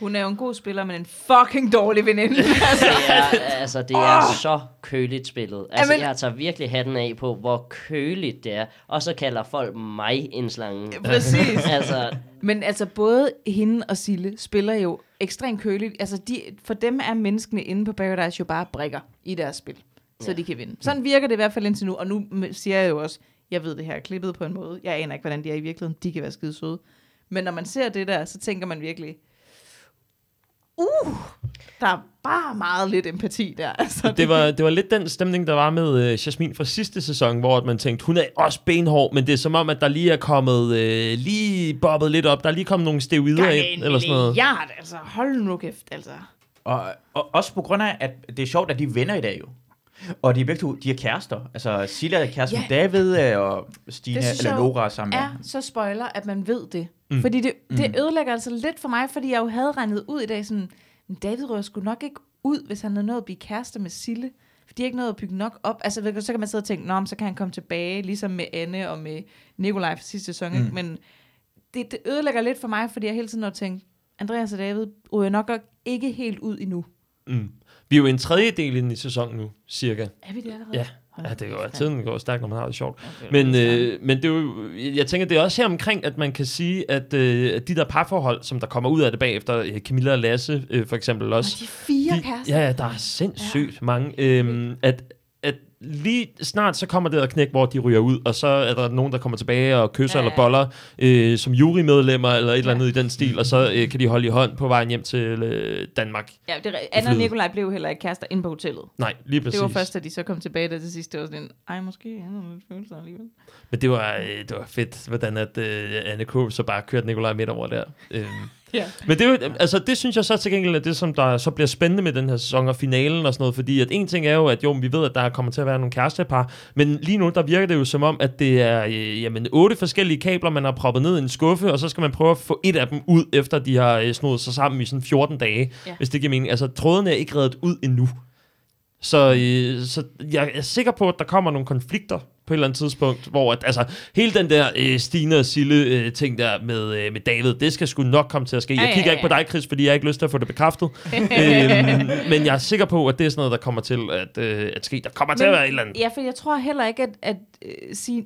Hun er jo en god spiller, men en fucking dårlig veninde. altså, Det er, altså, det er så køligt spillet. Altså, Jamen- jeg tager virkelig hatten af på, hvor køligt det er. Og så kalder folk mig en slange. præcis. altså, Men altså, både hende og Sille spiller jo ekstremt køligt. Altså, de, for dem er menneskene inde på Paradise jo bare brikker i deres spil, så Ja. de kan vinde. Sådan virker det i hvert fald indtil nu. Og nu siger jeg jo også, jeg ved det her er klippet på en måde. Jeg aner ikke, hvordan de er i virkeligheden. De kan være skide søde. Men når man ser det der, så tænker man virkelig, uh, der er bare meget lidt empati der. Altså, Det var, det var lidt den stemning, der var med øh, Jasmin fra sidste sæson, hvor at man tænkte, hun er også benhård, men det er som om, at der lige er kommet, øh, lige bobbet lidt op, der er lige kommet nogle steroider ind, en eller sådan noget. milliard, altså. Hold nu kæft, altså. Og, og også på grund af, at det er sjovt, at de er venner i dag jo. Og de er begge to, de er kærester. Altså, Silla er kæreste Ja. med David, øh, og Stine, Det eller Nora er sammen med. er så spoiler, at man ved det. Mm. Fordi det, det ødelægger altså lidt for mig, fordi jeg jo havde regnet ud i dag sådan, "Men David rører skulle nok ikke ud, hvis han havde nået at blive kærester med Sille. For de har ikke nået at bygge nok op. Altså, så kan man sidde og tænke, Nå, så kan han komme tilbage, ligesom med Anne og med Nikolaj fra sidste sæson. Mm. Men det, det ødelægger lidt for mig, fordi jeg hele tiden har tænkt, Andreas og David ryger nok ikke helt ud endnu. Mm. Vi er jo en tredjedel inde i sæsonen nu, cirka. Er vi det allerede? Ja, ja det går, tiden går stærkt, når man har det sjovt. Okay, Men, øh, men det er jo, jeg tænker, det er også her omkring, at man kan sige, at øh, at de der parforhold, som der kommer ud af det bagefter, øh, Camilla og Lasse øh, for eksempel også, Og de fire de, kærester. ja, ja, der er sindssygt ja. mange, at, at lige snart så kommer det der knæk, hvor de ryger ud, og så er der nogen, der kommer tilbage og kysser Ja, ja, ja. eller boller øh, som jurymedlemmer eller et eller andet Ja. i den stil, og så øh, kan de holde i hånd på vejen hjem til øh, Danmark. Ja, det, Anna og. Nikolaj blev heller ikke kærester inde på hotellet. Nej, lige præcis. Det var først, da de så kom tilbage der til sidst. Det var sådan en, ej, måske han har lidt følelser alligevel. Men det var, øh, det var fedt, hvordan at øh, Anne K. så bare kørte Nikolaj midt over der. Øhm. Ja. Men det, er jo, altså, det synes jeg så til gengæld er det, som der så bliver spændende med den her sæson og finalen og sådan noget, fordi at en ting er jo, at jo, vi ved, at der kommer til at være nogle kærestepar, men lige nu, der virker det jo som om, at det er øh, jamen, otte forskellige kabler, man har proppet ned i en skuffe, og så skal man prøve at få et af dem ud, efter de har øh, snodet sig sammen i sådan 14 dage, Ja. ja. hvis det giver mening. Altså, trådene er ikke reddet ud endnu. Så, øh, så jeg er sikker på, at der kommer nogle konflikter på et eller andet tidspunkt, hvor at, altså, hele den der øh, Stine og Sille øh, ting der med, øh, med David, det skal sgu nok komme til at ske. Ja, Jeg ja, kigger ja, ikke på ja. dig, Chris, fordi jeg har ikke lyst til at få det bekræftet. øhm, men jeg er sikker på, at det er sådan noget, der kommer til at, øh, at ske. Der kommer til at være et eller andet. Ja, for jeg tror heller ikke, at, at uh,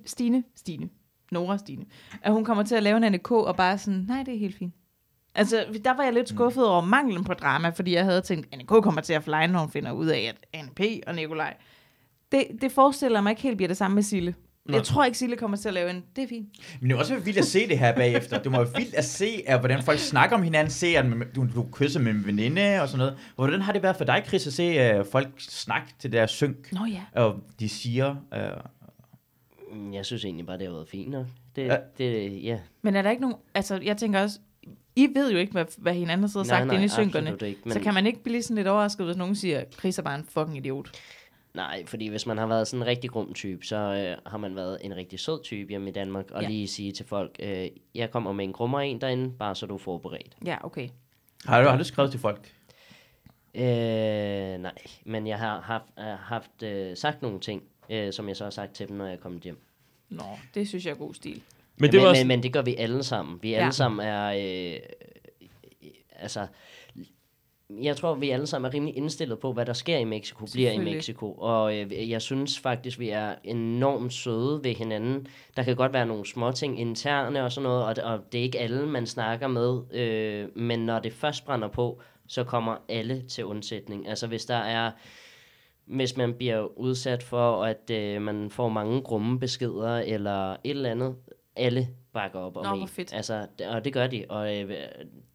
Stine, Stine, Nora Stine, at hun kommer til at lave en NK og bare sådan, nej, det er helt fint. Altså, der var jeg lidt skuffet over manglen på drama, fordi jeg havde tænkt, NK kommer til at flyne, når hun finder ud af, at NP og Nikolaj. Det, det forestiller mig ikke helt bliver det samme med Sille. Nej. Jeg tror ikke, Sille kommer til at lave en, det er fint. Men det er også vildt at se det her bagefter. Det må være vildt at se, at, hvordan folk snakker om hinanden, se, at du, du kysser med en veninde og sådan noget. Hvordan har det været for dig, Chris, at se uh, folk snakke til deres synk, Nå ja. og de siger... Uh, jeg synes egentlig bare, det har været fint nok. Det, Ja. det, ja. Men er der ikke nogen, altså jeg tænker også, I ved jo ikke, hvad, hvad hinanden har siddet og Nej, sagt nej, inde i synkerne. ikke, Så men- kan man ikke blive sådan lidt overrasket, hvis nogen siger, Chris er bare en fucking idiot. Nej, fordi hvis man har været sådan en rigtig grum type, så øh, har man været en rigtig sød type hjemme i Danmark, og Ja. lige sige til folk, øh, jeg kommer med en grummer en derinde, bare så du er forberedt. Ja, okay. har, du, har du skrevet til folk? Øh, nej, men jeg har haft, øh, haft øh, sagt nogle ting, øh, som jeg så har sagt til dem, når jeg er kommet hjem. Nå, det synes jeg er god stil. Men det var men, også, men, men det gør vi alle sammen. Vi Ja. alle sammen er... Øh, altså, jeg tror, vi alle sammen er rimelig indstillet på, hvad der sker i Mexico, bliver i. Mexico. Og øh, jeg synes faktisk, vi er enormt søde ved hinanden. Der kan godt være nogle små ting interne og sådan noget, og, og det er ikke alle, man snakker med. Øh, men når det først brænder på, så kommer alle til undsætning. Altså hvis der er hvis man bliver udsat for, at øh, man får mange grumme beskeder eller et eller andet, alle bakker op om Nå, en. hvor fedt. Altså, og det gør de, og øh,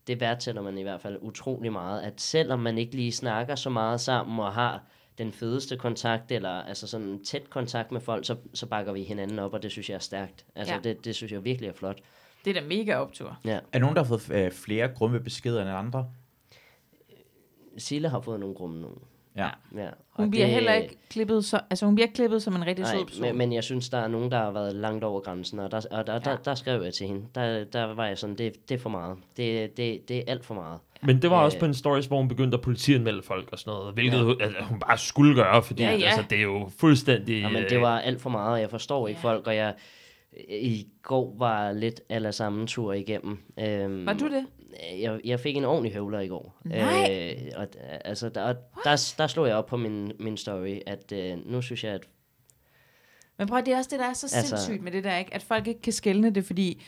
det værdsætter man i hvert fald utrolig meget, at selvom man ikke lige snakker så meget sammen og har den fedeste kontakt, eller altså sådan en tæt kontakt med folk, så, så bakker vi hinanden op, og det synes jeg er stærkt. Altså, Ja. det, det synes jeg virkelig er flot. Det er da mega optur. Ja. Er nogen, der har fået øh, flere grumme beskeder end andre? Sille har fået nogle grumme nogen. Ja. Ja. Hun og bliver det- heller ikke klippet, så, altså hun bliver klippet som en rigtig sød Nej, person. men, men jeg synes, der er nogen, der har været langt over grænsen, og der, og der, ja. Ja. der, der skrev jeg til hende. Der, der var jeg sådan, det, det er for meget. Det, det, det er alt for meget. men det var Øh. også på en stories, hvor hun begyndte at politianmelde folk og sådan noget, hvilket ja. altså, hun bare skulle gøre, fordi Ja, ja, ja. ja. Altså, det er jo fuldstændig... Ja, men det var alt for meget, og jeg forstår ikke folk, og jeg... i går var lidt eller samme tur igennem. Øhm, Var du det? Jeg, jeg fik en ordentlig høvler i går. Nej. Øh, og, altså, der, der, der slog jeg op på min, min story, at øh, nu synes jeg, at Men prøv, det er også det, der er så Altså- sindssygt med det der, ikke? at folk ikke kan skelne det, fordi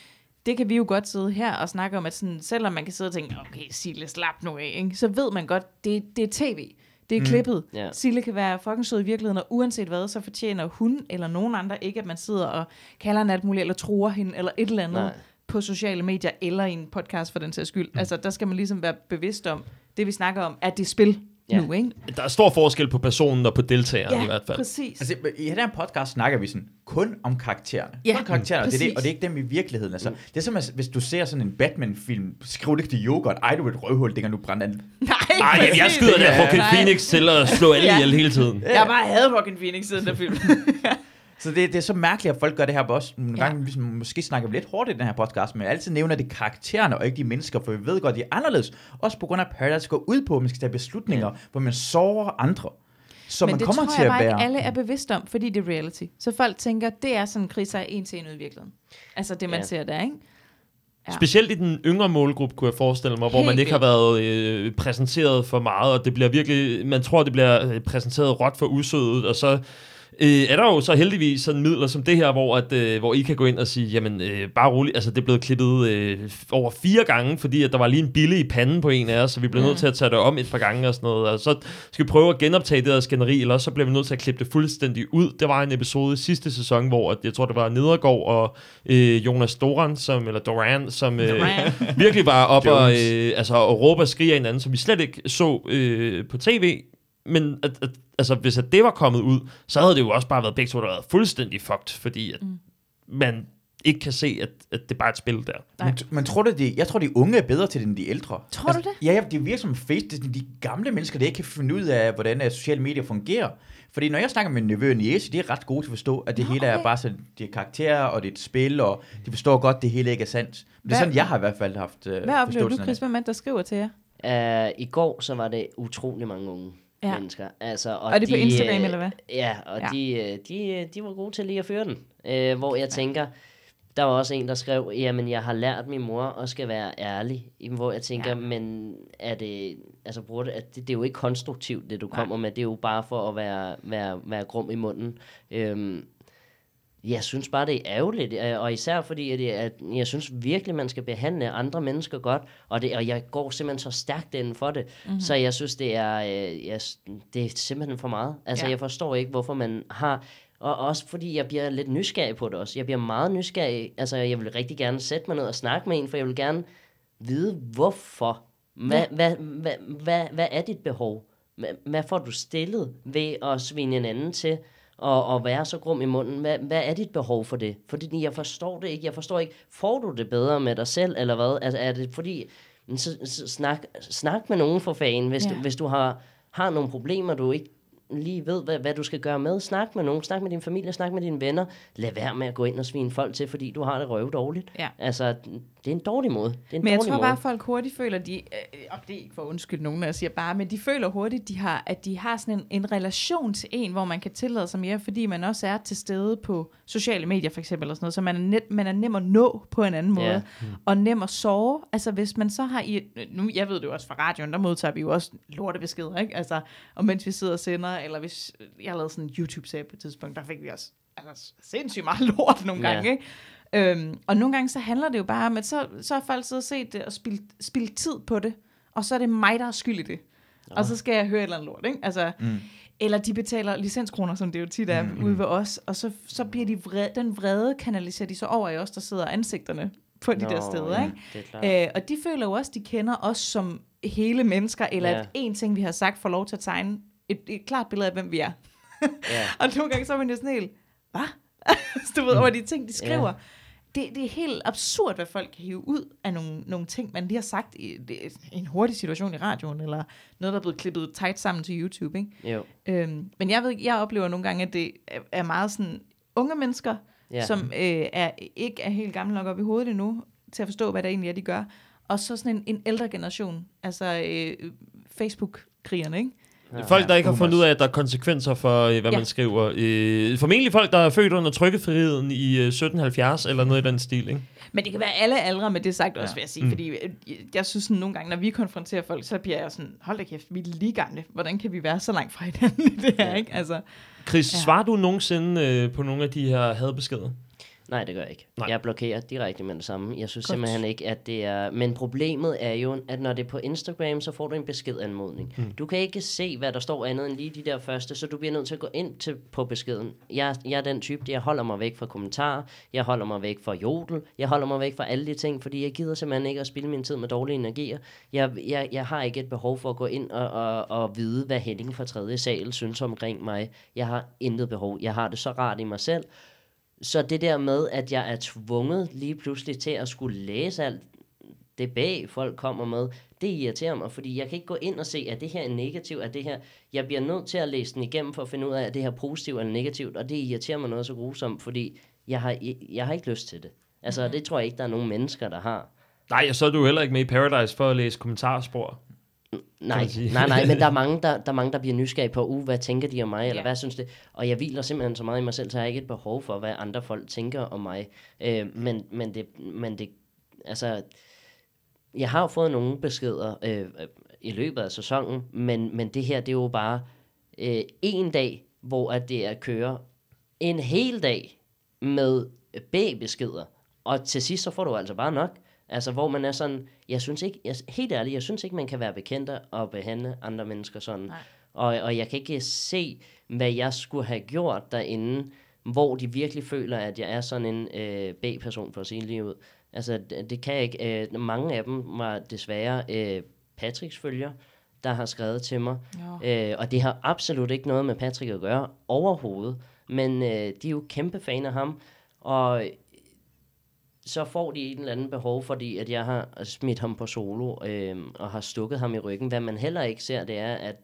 det kan vi jo godt sidde her og snakke om, at sådan, selvom man kan sidde og tænke, okay, Sille, slap nu af, ikke? så ved man godt, det, det er tv. Det er mm. klippet. Ja. Sille kan være fucking sød i virkeligheden, og uanset hvad, så fortjener hun eller nogen andre ikke, at man sidder og kalder hende alt muligt, eller tror hende, eller et eller andet Nej. på sociale medier, eller i en podcast for den sags skyld. Mm. Altså, der skal man ligesom være bevidst om, det vi snakker om, er det spil Ja. nu, ikke? Der er stor forskel på personen og på deltageren i hvert fald. præcis. Altså, i den her podcast snakker vi sådan kun om karaktererne. Ja, kun karaktererne, det er det, og det er ikke dem i virkeligheden. Altså, det er som, at, hvis du ser sådan en Batman-film, skriv det ikke til yoghurt, ej, du er et røvhul, det kan du brænde an. Nej, Ej, jeg, jeg skyder der Ja. Joaquin. Phoenix til at slå alle Ja. ihjel hele tiden. Jeg har bare hadet Joaquin Phoenix siden der film. Så det, det er så mærkeligt, at folk gør det her på os. Nogle Ja. gange, vi måske snakker vi lidt hårdt i den her podcast, men jeg altid nævner det karaktererne, og ikke de mennesker, for vi ved godt, de er anderledes. Også på grund af at Paradise går ud på, at man skal tage beslutninger, ja. hvor man sårer andre. Så Men man det kommer tror til jeg at bare være... ikke alle er bevidst om, fordi det er reality. Så folk tænker, det er sådan kriser en til en ud i virkeligheden. Altså det, man Ja. ser der, ikke? Ja. Specielt i den yngre målgruppe, kunne jeg forestille mig, hvor Helt man ikke har været øh, præsenteret for meget, og det bliver virkelig, man tror, det bliver øh, præsenteret råt for usødet, og så øh, er der jo så heldigvis sådan midler som det her, hvor, at, øh, hvor I kan gå ind og sige, jamen øh, bare roligt, altså det er blevet klippet øh, over fire gange, fordi at der var lige en bille i panden på en af os, så vi blev nødt til at tage det om et par gange og sådan noget, og så skal vi prøve at genoptage det der skænderi, eller også så bliver vi nødt til at klippe det fuldstændig ud. Der var en episode i sidste sæson, hvor at, jeg tror, det var Nedergaard og øh, Jonas Doran, som, eller Doran, som øh, Doran. virkelig var op og, øh, altså, og råbe og skrige af hinanden, som vi slet ikke så øh, på tv. Men at, at, altså, hvis at det var kommet ud, så havde det jo også bare været begge to, der været fuldstændig fucked, fordi at mm. man ikke kan se, at, at det bare er et spil der. Men, men tror du, de, jeg tror, de unge er bedre til det, end de ældre. Altså, Tror du det? Ja, ja, det virker som face, det er de gamle mennesker, der ikke kan finde ud af, hvordan uh, sociale medier fungerer. Fordi når jeg snakker med nevø og niece, de er ret gode til at forstå, at det Nå, hele er okay. bare sådan, det er karakterer, og det er et spil, og de forstår godt, at det hele ikke er sandt. Men det er sådan, jeg har i hvert fald haft uh, Hvad oplever du, Chris? det. Er det, der skriver til jer? Uh, I går så var det utrolig mange unge Ja. mennesker. Altså, og, Og er det på de, Instagram, øh, eller hvad? Ja, og Ja. De, øh, de, øh, de var gode til lige at føre den. Uh, hvor jeg tænker, der var også en, der skrev, jamen jeg har lært min mor at skal være ærlig. Hvor jeg tænker, Ja. ja. men er det, altså bruger det, at det, det er jo ikke konstruktivt, det du Nej. kommer med. Det er jo bare for at være, være, være grum i munden. Øhm, jeg synes bare, det er ærgerligt, øh, og især fordi, at, jeg, at jeg synes virkelig, man skal behandle andre mennesker godt, og, det, og jeg går simpelthen så stærkt inden for det, Mhm. mm-hmm. så jeg synes, det er, øh, jeg, det er simpelthen for meget. Altså, Ja. jeg forstår ikke, hvorfor man har, og også fordi jeg bliver lidt nysgerrig på det også. Jeg bliver meget nysgerrig, altså jeg vil rigtig gerne sætte mig ned og snakke med en, for jeg vil gerne vide, hvorfor. Hvad, Ja. hvad, hvad, hvad, hvad er dit behov? Hvad, hvad får du stillet ved at svine en anden til og, og være så grum i munden? Hvad, hvad er dit behov for det? Fordi jeg forstår det ikke. Jeg forstår ikke, får du det bedre med dig selv, eller hvad? Altså, er det fordi, så, så snak, snak med nogen for fanden, hvis, Ja. du, hvis du har, har nogle problemer, du ikke lige ved, hvad, hvad du skal gøre med. Snak med nogen, snak med din familie, snak med dine venner. Lad være med at gå ind og svine folk til, fordi du har det røv dårligt. Ja. Altså, det er en dårlig måde. Det er en Men jeg tror måde. bare, at folk hurtigt føler, de, øh, og det er ikke for at undskylde nogen, når jeg siger bare, men de føler hurtigt, de har, at de har sådan en, en relation til en, hvor man kan tillade sig mere, fordi man også er til stede på sociale medier for eksempel, eller sådan noget, så man er, net, man er nem at nå på en anden måde, Ja. og nem at sove. Altså hvis man så har i, nu, jeg ved det jo også fra radioen, der modtager vi jo også lortebeskeder, ikke? Altså, og mens vi sidder og sender, eller hvis jeg har lavet sådan en YouTube-serie på et tidspunkt, der fik vi også altså, sindssygt meget lort nogle Ja. gange, ikke? Øhm, og nogle gange så handler det jo bare om, at så, så har folk siddet og set det og spildt, spildt tid på det, og så er det mig, der er skyld i det. Og så skal jeg høre et eller andet lort, ikke? Altså, mm. Eller de betaler licenskroner, som det jo tit er mm. ude ved os, og så, så bliver de vrede, den vrede kanaliserer de så over i os, der sidder ansigterne på de Nå, der steder, ja, ikke? det. Øh, og de føler jo også, de kender os som hele mennesker, eller Ja. at en ting, vi har sagt, får lov til at tegne et, et klart billede af, hvem vi er. Ja. Og nogle gange så er man jo sådan helt, hvad? du ved, over de ting, de skriver. Ja. Det, det er helt absurd, hvad folk kan hive ud af nogle, nogle ting, man lige har sagt i, det, en hurtig situation i radioen, eller noget, der er blevet klippet tight sammen til YouTube, ikke? Jo. Øhm, men jeg ved jeg oplever nogle gange, at det er- meget sådan unge mennesker. Ja. som øh, er, ikke er helt gamle nok op i hovedet endnu, til at forstå, hvad det egentlig er, de gør. Og så sådan en, en ældre generation, altså øh, Facebook-krigerne, ikke? Folk, der ikke har fundet ud af, at der er konsekvenser for, øh, hvad Ja. man skriver. Øh, formentlig folk, der er født under trykkefriheden i øh, 1770, eller noget i den stil, ikke? Men det kan være alle aldre med det sagt også, Ja. vil jeg sige. Mm. Fordi øh, jeg synes sådan, nogle gange, når vi konfronterer folk, så bliver jeg sådan, hold da kæft, vi er lige gamle. Hvordan kan vi være så langt fra hinanden i det her, Ja. ikke? Altså, Chris, Ja. ja. svarer du nogensinde øh, på nogle af de her hadbeskeder? Nej, det gør jeg ikke. Nej. Jeg blokerer direkte med det samme. Jeg synes. Godt. simpelthen ikke, at det er... Men problemet er jo, at når det er på Instagram, så får du en beskedanmodning. Mm. Du kan ikke se, hvad der står andet end lige de der første, så du bliver nødt til at gå ind til, på beskeden. Jeg, jeg er den type, jeg holder mig væk fra kommentarer, jeg holder mig væk fra jodel, jeg holder mig væk fra alle de ting, fordi jeg gider simpelthen ikke at spille min tid med dårlige energier. Jeg, jeg, jeg har ikke et behov for at gå ind og, og, og vide, hvad Henning fra 3. sal synes omkring mig. Jeg har intet behov. Jeg har det så rart i mig selv, så det der med, at jeg er tvunget lige pludselig til at skulle læse alt det bag, folk kommer med, det irriterer mig, fordi jeg kan ikke gå ind og se, at det her er negativt, at det her, jeg bliver nødt til at læse den igennem for at finde ud af, at det her er positivt eller negativt, og det irriterer mig noget så grusomt, fordi jeg har, jeg har ikke lyst til det. Altså, det tror jeg ikke, der er nogen mennesker, der har. Nej, og så er du heller ikke med i Paradise for at læse kommentarspor. Nej, nej, nej, men der er, mange, der, der er mange, der bliver nysgerrige på, uh, hvad tænker de om mig, eller Ja. hvad synes det? Og jeg hviler simpelthen så meget i mig selv, så jeg har ikke et behov for, hvad andre folk tænker om mig. Øh, men, men, det, men det, altså, jeg har jo fået nogle beskeder øh, øh, i løbet af sæsonen, men, men det her, det er jo bare øh, en dag, hvor at det er at køre en hel dag med B-beskeder, og til sidst så får du altså bare nok. Altså, hvor man er sådan, jeg synes ikke, jeg, helt ærligt, jeg synes ikke, man kan være bekendt og behandle andre mennesker sådan. Nej. Og, og jeg kan ikke se, hvad jeg skulle have gjort derinde, hvor de virkelig føler, at jeg er sådan en øh, B-person, for at sige lige ud. Altså, det, det kan jeg ikke. Øh, mange af dem var desværre øh, Patricks følger, der har skrevet til mig. Øh, og det har absolut ikke noget med Patrick at gøre overhovedet. Men øh, de er jo kæmpe fan af ham. Og så får de en eller anden behov, fordi at jeg har smidt ham på solo øh, og har stukket ham i ryggen. Hvad man heller ikke ser, det er, at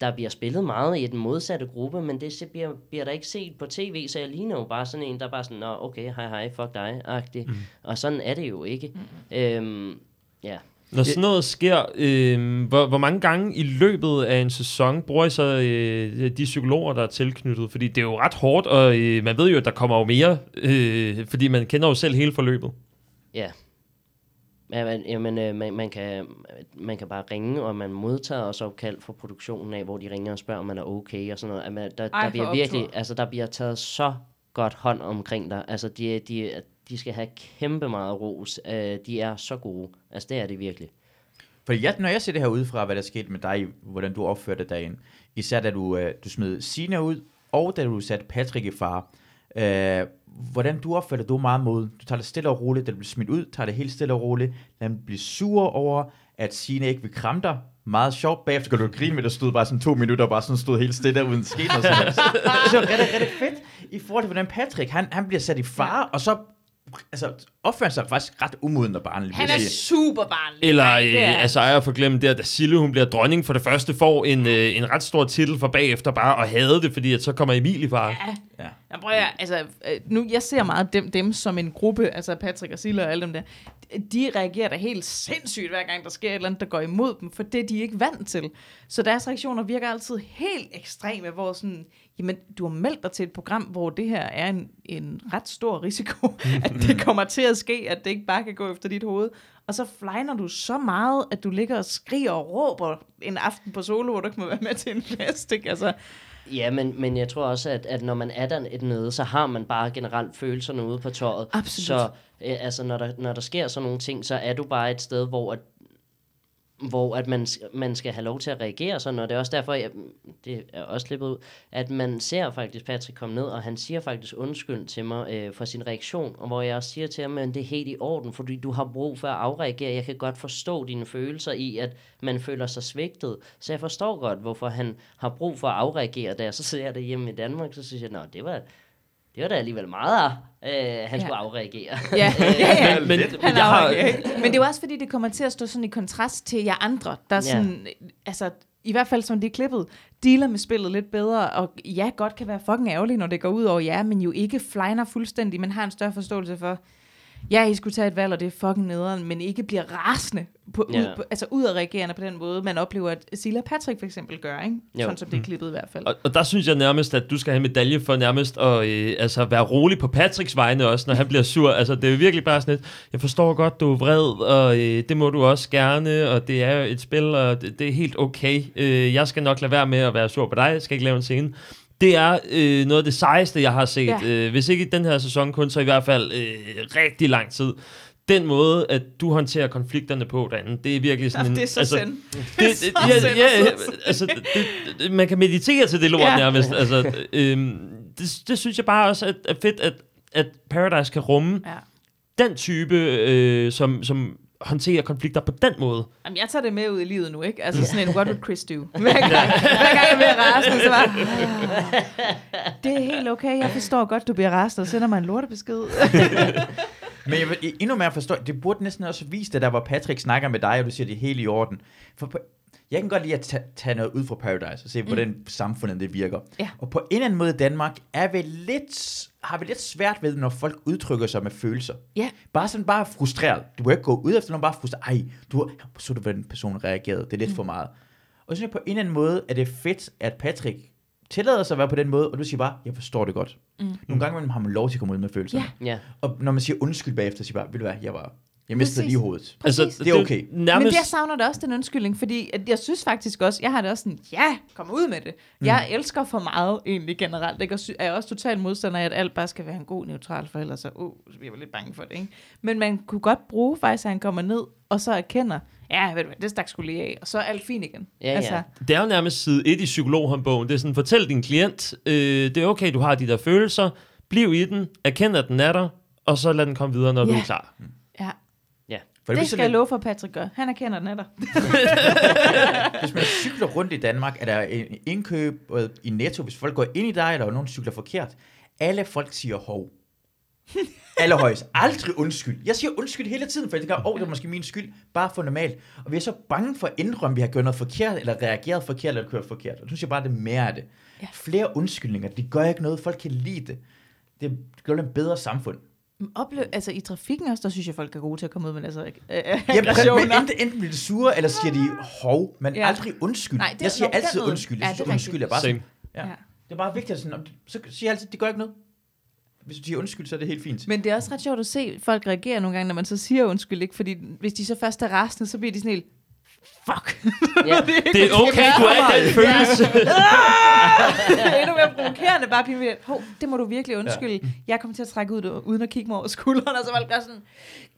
der bliver spillet meget i den modsatte gruppe, men det bliver, bliver der ikke set på tv, så jeg ligner jo bare sådan en, der bare sådan, Nå, okay, hej hej, fuck dig, agtig. Mm. Og sådan er det jo ikke. Mm. Øhm, ja. Når sådan noget sker, øh, hvor, hvor mange gange i løbet af en sæson bruger I så øh, de psykologer, der er tilknyttet? Fordi det er jo ret hårdt, og øh, man ved jo, at der kommer jo mere, øh, fordi man kender jo selv hele forløbet. Ja. Ja, men, jamen, øh, man, man, kan, man kan bare ringe, og man modtager også opkald fra produktionen af, hvor de ringer og spørger, om man er okay og sådan noget. Man, der, Ej, der bliver virkelig, optur. altså der bliver taget så godt hånd omkring dig. Altså de, de, de skal have kæmpe meget ros. Øh, de er så gode. Altså det er de virkelig. Fordi jeg, når jeg ser det her udefra, hvad der skete med dig, hvordan du opførte dagen, især da du, øh, du smed Sina ud, og da du satte Patrick i far, øh, hvordan du opførte du er meget mod, du tager det stille og roligt, da du bliver smidt ud, tager det helt stille og roligt, lad dem blive sure over, at Sina ikke vil kramme dig, meget sjovt. Bagefter kan du grine med, at der stod bare sådan to minutter, og bare sådan stod helt stille, uden sket noget. Sådan. Så det var rigtig, rigtig fedt, i forhold til, hvordan Patrick, han, han bliver sat i far, og så altså, opfører sig faktisk ret umoden og barnlig. han er super barnlig. Eller, er øh, altså jeg får glemt det, at da Sille, hun bliver dronning for det første, får en, øh, en ret stor titel for bagefter bare at hade det, fordi at så kommer Emil i far. Ja. Ja. Jeg prøver, altså, øh, nu, jeg ser meget dem, dem som en gruppe, altså Patrick og Silla og alle dem der, de reagerer da helt sindssygt, hver gang der sker et eller andet, der går imod dem, for det er de ikke vant til. Så deres reaktioner virker altid helt ekstreme, hvor sådan, jamen, du har meldt dig til et program, hvor det her er en, en ret stor risiko, at det kommer til at ske, at det ikke bare kan gå efter dit hoved. Og så flyner du så meget, at du ligger og skriger og råber en aften på solo, hvor du ikke må være med til en fest, ikke? Altså, Ja, men, men jeg tror også, at, at når man er der et nede, så har man bare generelt følelserne ude på tøjet. Absolut. Så øh, altså, når, der, når der sker sådan nogle ting, så er du bare et sted, hvor, at, hvor at man, man skal have lov til at reagere sådan, og det er også derfor, jeg, det er også slippet ud, at man ser faktisk Patrick komme ned, og han siger faktisk undskyld til mig øh, for sin reaktion, og hvor jeg også siger til ham, at det er helt i orden, fordi du har brug for at afreagere. Jeg kan godt forstå dine følelser i, at man føler sig svigtet, så jeg forstår godt, hvorfor han har brug for at afreagere der. Så sidder jeg derhjemme i Danmark, så synes jeg, at det var, det var da alligevel meget, øh, han ja. skulle afreagere. ja, ja, ja. Men, men, Han jeg har. Men det er jo også fordi, det kommer til at stå sådan i kontrast til jer andre, der Ja. sådan, altså i hvert fald som de er klippet, dealer med spillet lidt bedre, og ja, godt kan være fucking ærgerligt, når det går ud over jer, men jo ikke flyner fuldstændig, men har en større forståelse for, ja, I skulle tage et valg, og det er fucking nederen, men ikke bliver rasende, på, Ja. ud, på, altså udadreagerende på den måde, man oplever, at Silla Patrick for eksempel gør, ikke? Jo. Sådan som det er klippet i hvert fald. Og, og der synes jeg nærmest, at du skal have medalje for nærmest at øh, altså være rolig på Patricks vegne også, når han bliver sur. Altså, det er virkelig bare sådan et, jeg forstår godt, du er vred, og øh, det må du også gerne, og det er et spil, og det, det er helt okay. Øh, jeg skal nok lade være med at være sur på dig, jeg skal ikke lave en scene. Det er øh, noget af det sejeste, jeg har set. Ja. Ja. Øh, hvis ikke i den her sæson kun, så i hvert fald øh, rigtig lang tid. Den måde, at du håndterer konflikterne på derinde, det er virkelig sådan Jamen, en... det er så altså, synd. det, Det det, ja, ja, altså, det, det, man kan meditere til det lort Ja. ja. nærmest. Altså, øhm, det, det synes jeg bare også er, er fedt, at, at Paradise kan rumme Ja. den type, øh, som, som håndterer konflikter på den måde. Jamen, jeg tager det med ud i livet nu, ikke? Altså sådan en, what would Chris do? Hver gang, hver gang jeg bliver rasende, så bare, "Ah, det er helt okay, jeg forstår godt, du bliver rasende, og sender mig en lortebesked. Men jeg vil endnu mere forstå, det burde næsten også vise det, der hvor Patrick snakker med dig, og du siger, det er helt i orden. For på, jeg kan godt lide at tage, tage noget ud fra Paradise, og se, hvordan samfundet det virker. Ja. Og på en eller anden måde i Danmark er vi lidt, har vi lidt svært ved, når folk udtrykker sig med følelser. Ja. Bare sådan bare frustreret. Du må ikke gå ud efter nogen, bare frustreret. Ej, du så du, hvordan den person reagerede. Det er lidt mm. for meget. Og så synes jeg på en eller anden måde, at det er fedt, at Patrick tillader sig at være på den måde, og du siger bare, jeg forstår det godt. Mm. Nogle gange har man lov til at komme ud med følelserne. Ja. Ja. Og når man siger undskyld bagefter, siger bare, ved du hvad, jeg var, jeg mistede Præcis. lige hovedet. Præcis. Det er okay. Nærmest, Men jeg savner da også den undskyldning, fordi at jeg synes faktisk også, jeg har det også sådan, ja, kom ud med det. Jeg elsker for meget egentlig generelt, ikke? og sy- er også totalt modstander af, at alt bare skal være en god neutral, for ellers så, uh, så bliver jeg lidt bange for det. Ikke? Men man kunne godt bruge faktisk, at han kommer ned, og så erkender, ja, ved du hvad, det stak skulle lige af, og så er alt fint igen. Altså, Ja, ja. det er jo nærmest side 1 i psykologhåndbogen. Det er sådan, fortæl din klient, øh, det er okay, du har de der følelser, bliv i den, erkend, at den er der, og så lad den komme videre, når du Ja. er klar. ja. For Det bliver skal jeg love for, at Patrick gør. Han erkender, den er der. lidt- Hvis man cykler rundt i Danmark, er der en indkøb øh, i Netto, hvis folk går ind i dig, eller nogen cykler forkert. Alle folk siger hov. Alle højs. Aldrig undskyld. Jeg siger undskyld hele tiden, for jeg tænker, åh, oh, det er måske min skyld, bare for normalt. Og vi er så bange for at indrømme, at vi har gjort noget forkert, eller reageret forkert, eller kørt forkert. Og det synes jeg bare, det er mere af det. Ja. Flere undskyldninger, det gør ikke noget, folk kan lide det. Det gør et bedre samfund. Oplev, altså i trafikken også, der synes jeg, folk er gode til at komme ud med altså, øh, Jamen, men enten, enten bliver de sure, eller siger de hov, men Ja. ja. aldrig undskyld. Nej, det jeg siger altid måde. undskyld. Ja, Jeg det er synes, undskyld er bare sådan. Ja. Ja. Det er bare vigtigt, at sådan, så siger jeg altid, det gør ikke noget. Hvis du siger undskyld, så er det helt fint. Men det er også ret sjovt at se, folk reagere nogle gange, når man så siger undskyld, ikke? Fordi hvis de så først er rasende, så bliver de sådan helt, fuck. Ja. Det er okay, du er den følelse. det er endnu mere provokerende, bare blive ved, hov, det må du virkelig undskylde. Ja. Jeg kommer til at trække ud, uden at kigge mig over skulderen, og så folk gør sådan,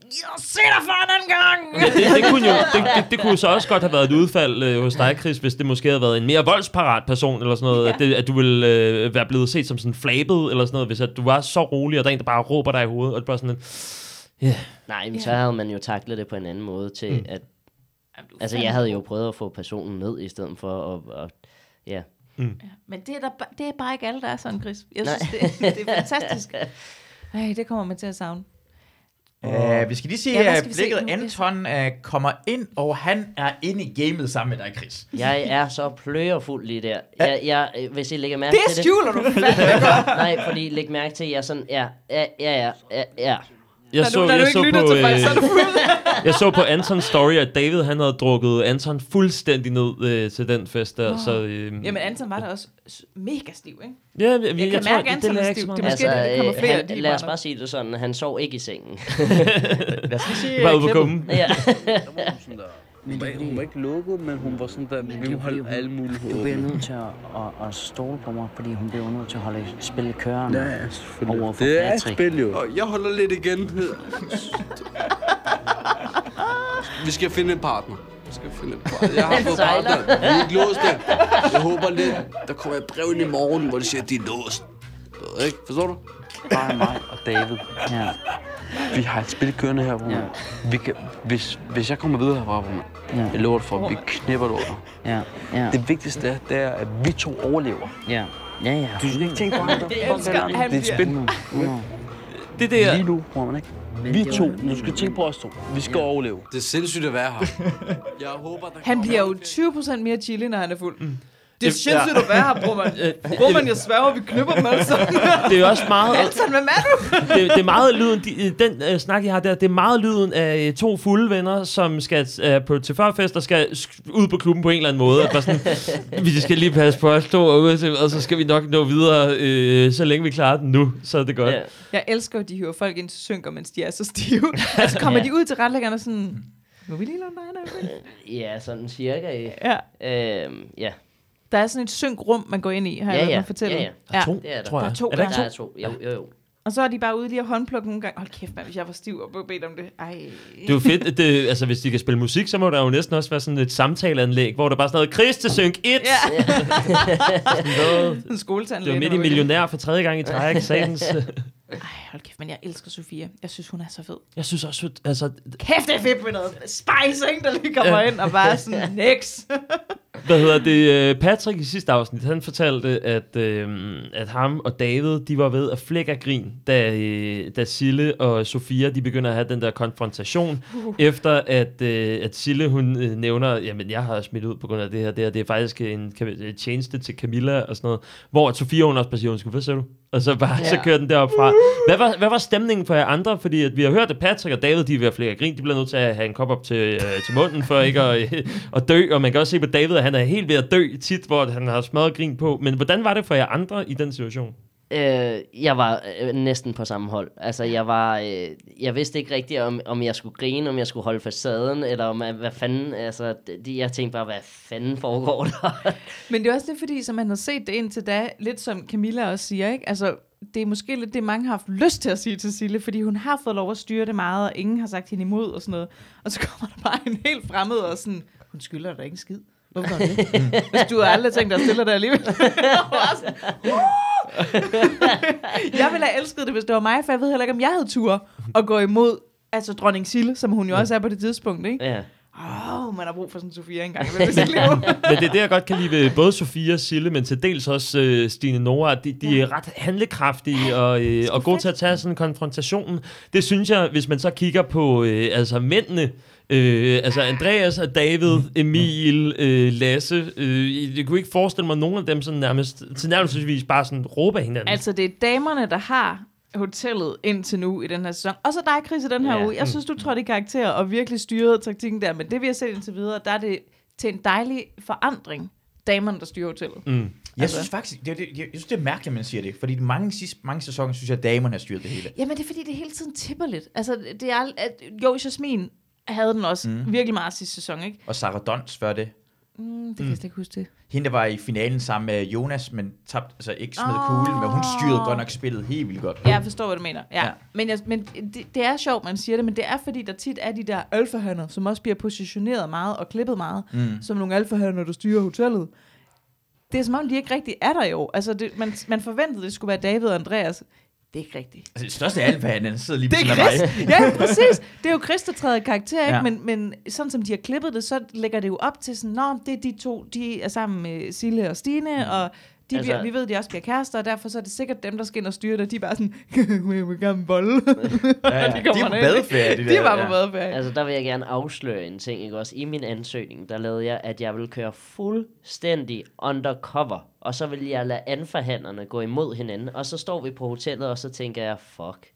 jeg se dig for en anden gang. Ja, det, det, kunne jo, det, det, det kunne så også godt have været et udfald øh, hos dig, Chris, hvis det måske havde været en mere voldsparat person, eller sådan noget, Ja. at, det, at du ville øh, være blevet set som sådan flabet, eller sådan noget, hvis at du var så rolig, og der er en, der bare råber dig i hovedet, og det er bare sådan en, Nej, men så Ja. havde man jo taklet det på en anden måde til, mm. at... Altså, jeg havde jo prøvet at få personen ned, i stedet for at... at ja. Ja, men det er, der, det er bare ikke alle, der er sådan, Chris. Jeg Nej. synes, det, det er fantastisk. Ej, det kommer man til at savne. Uh, vi skal lige se, Ja, at se blikket nu? Anton uh, kommer ind, og han er inde i gamet sammen med dig, Chris. Jeg er så plørefuld lige der. Jeg, jeg, øh, hvis I lægger mærke Det til skjuler du fandme det... Nej, fordi læg mærke til, at jeg er sådan... Ja, ja, ja, ja, ja, ja. Jeg Når så, du, når du jeg ikke så lytter på, til folk, så er øh, du fuld. jeg så på Antons story, at David han havde drukket Anton fuldstændig ned øh, til den fest der, Åh. så... Øh, Jamen, Anton var da også mega stiv, ikke? ja, jeg, jeg, kan jeg, tror, mærke, det, Anton er jeg stiv. Det er måske Altså, det, kommer øh, flere han, deep lad os bare sige det sådan, han sov ikke i sengen. Lad os lige se Bare uh, ude på kummen. ja. Hun var, hun var ikke lukket, men hun var sådan der, vi må holde alle muligheder Du bliver nødt til at, at, at stole på mig, fordi hun bliver nødt til at holde spillet kørende. Ja, ja, selvfølgelig. Over for Det er et Patrick. spil jo. Og jeg holder lidt igen. Vi skal finde en partner. Vi skal finde en partner. Jeg har fået partner. Vi er ikke låst det. Jeg håber lidt, der kommer et brev ind i morgen, hvor de siger, at de er låst. Ikke? Forstår du? Bare mig og David. Ja, Vi har et spil kørende her, hvor Ja. vi kan, hvis, hvis jeg kommer videre herfra, hvor ja, jeg lover det for, at vi knipper det under. ja, ja, Det vigtigste er, det er, at vi to overlever. ja, ja, ja. Du skal ikke tænke på andre. Det er et spil. 100, 100. Det der, Lige nu, må man ikke. Vi to, du skal tænke på os to. Vi skal overleve. Det er sindssygt at være her. Jeg håber, der Han bliver jo 20% mere chili, når han er fuld. Mm. Det er sindssygt at være her, bror man. Bror man, jeg sværger, vi knipper dem alle sammen. Det er jo også meget... Altan, hvem er du? det, det er meget lyden, de, den øh, snak, jeg har der, det er meget lyden af øh, to fulde venner, som skal øh, på til førfest og skal sk- ud på klubben på en eller anden måde. At bare sådan, vi skal lige passe på os to, og, og så skal vi nok nå videre, øh, så længe vi klarer den nu, så er det godt. Ja. Jeg elsker, at de hiver folk ind til synker, mens de er så stive. altså kommer Ja. de ud til retlæggerne og sådan, må vi lige lade dig Ja, sådan cirka. Ja. Øhm, ja. Der er sådan et synkrum, man går ind i, har Ja, jeg ja. ja, fortælle. Ja, ja. Der er to, Det er der. tror jeg. Der er to, er der ja. Der to? er to. Jo, jo, jo. Og så er de bare ude lige at håndplukke nogle gange. Hold kæft, mand, hvis jeg var stiv og bedt om det. Ej. Det er jo fedt, at det, altså hvis de kan spille musik, så må der jo næsten også være sådan et samtaleanlæg, hvor der bare er sådan noget, Chris til synk 1! Ja. Noget. en skoletand. Det er jo midt i millionær for tredje gang i træk, satans. Ej, hold kæft, men jeg elsker Sofia. Jeg synes, hun er så fed. Jeg synes også, at- altså, Kæft, det er fedt med noget spice, ikke? Der lige kommer ind og bare sådan, next. Hvad hedder det? øh, Patrick i sidste afsnit, han fortalte, at, øh, at ham og David, de var ved at flække af grin, da, øh, da Sille og Sofia, de begynder at have den der konfrontation, uh. efter at, øh, at Sille, hun øh, nævner, jamen jeg har smidt ud på grund af det her, det her, det er faktisk en tjeneste til Camilla og sådan noget, hvor at Sofia, hun også bare siger, undskyld, hvad siger du? Og så bare, ja. så kører den derop fra. Hvad var, hvad var stemningen for jer andre? Fordi at vi har hørt, at Patrick og David, de er ved at flække af grin, de bliver nødt til at have en kop op til, øh, til munden, for ikke at, øh, at dø, og man kan også se på David, at han er helt ved at dø tit, hvor han har smadret grin på. Men hvordan var det for jer andre i den situation? Øh, jeg var øh, næsten på samme hold. Altså, jeg var... Øh, jeg vidste ikke rigtigt, om, om jeg skulle grine, om jeg skulle holde facaden, eller om, hvad fanden... Altså, det, jeg tænkte bare, hvad fanden foregår der? Men det er også det, fordi som man har set det indtil da, lidt som Camilla også siger, ikke? Altså, det er måske lidt det, mange har haft lyst til at sige til Sille, fordi hun har fået lov at styre det meget, og ingen har sagt hende imod og sådan noget. Og så kommer der bare en helt fremmed og sådan, hun skylder dig ikke skid. Hvorfor det? Hvis du har aldrig tænkt dig at stille dig alligevel. Sådan, jeg ville have elsket det, hvis det var mig, for jeg ved heller ikke, om jeg havde tur at gå imod altså dronning Sille, som hun jo også er på det tidspunkt, ikke? ja. Åh, oh, man har brug for sådan en Sofia engang. Men det er det, jeg godt kan lide ved både Sofia og Sille, men til dels også øh, Stine Nora, at de, de er ret handlekraftige og, øh, og gode til at tage sådan en konfrontation. Det synes jeg, hvis man så kigger på øh, altså mændene, Øh, altså Andreas og David, Emil, øh, Lasse. Øh, jeg kunne ikke forestille mig, at nogen af dem sådan nærmest, tilnærmelsesvis bare sådan råber af hinanden. Altså, det er damerne, der har hotellet indtil nu i den her sæson. Og så dig, Chris, i den her Ja. uge. Jeg synes, du trådte i karakter og virkelig styrede taktikken der. Men det, vi har set indtil videre, der er det til en dejlig forandring. Damerne, der styrer hotellet. Mm. Jeg Altså- synes faktisk, det, det, jeg, jeg synes, det er mærkeligt, at man siger det. Fordi mange, sidste, mange sæsoner, synes jeg, at damerne har styret det hele. Jamen, det er fordi, det hele tiden tipper lidt. Altså, det er... At, jo, Jasmin havde den også mm. virkelig meget sidste sæson, ikke? Og Sarah Dons før det. Mm, det kan jeg slet ikke huske det. Hende, der var i finalen sammen med Jonas, men tabte, altså ikke smed oh. kuglen, men hun styrede godt nok spillet helt vildt godt. Ja, jeg forstår, hvad du mener. Ja. Ja. Men, jeg, men det, det er sjovt, man siger det, men det er fordi, der tit er de der alfahander, som også bliver positioneret meget og klippet meget, Mm. som nogle alfahander, der styrer hotellet. Det er som om, de ikke rigtig er der jo. Altså, det, man, man forventede, det skulle være David og Andreas. Det er ikke rigtigt. Altså, det største alfa, han sidder lige Det ved er Chris. mig. ja, præcis. Det er jo Chris, der træder i karakter, ikke? Ja. Men, men sådan som de har klippet det, så lægger det jo op til sådan, Nå, det er de to, de er sammen med Sille og Stine, Mm. og de Altså- bliver, vi ved, de også bliver kærester, og derfor så er det sikkert dem, der skal ind og styre det. De er bare sådan, jeg vil gerne bolle. Ja, ja. De De kommer er på badeferie, de De der, var på ja. badeferie. Altså, der vil jeg gerne afsløre en ting, ikke også? I min ansøgning, der lavede jeg, at jeg ville køre fuldstændig undercover, og så vil jeg lade anforhandlerne gå imod hinanden, og så står vi på hotellet, og så tænker jeg, fuck.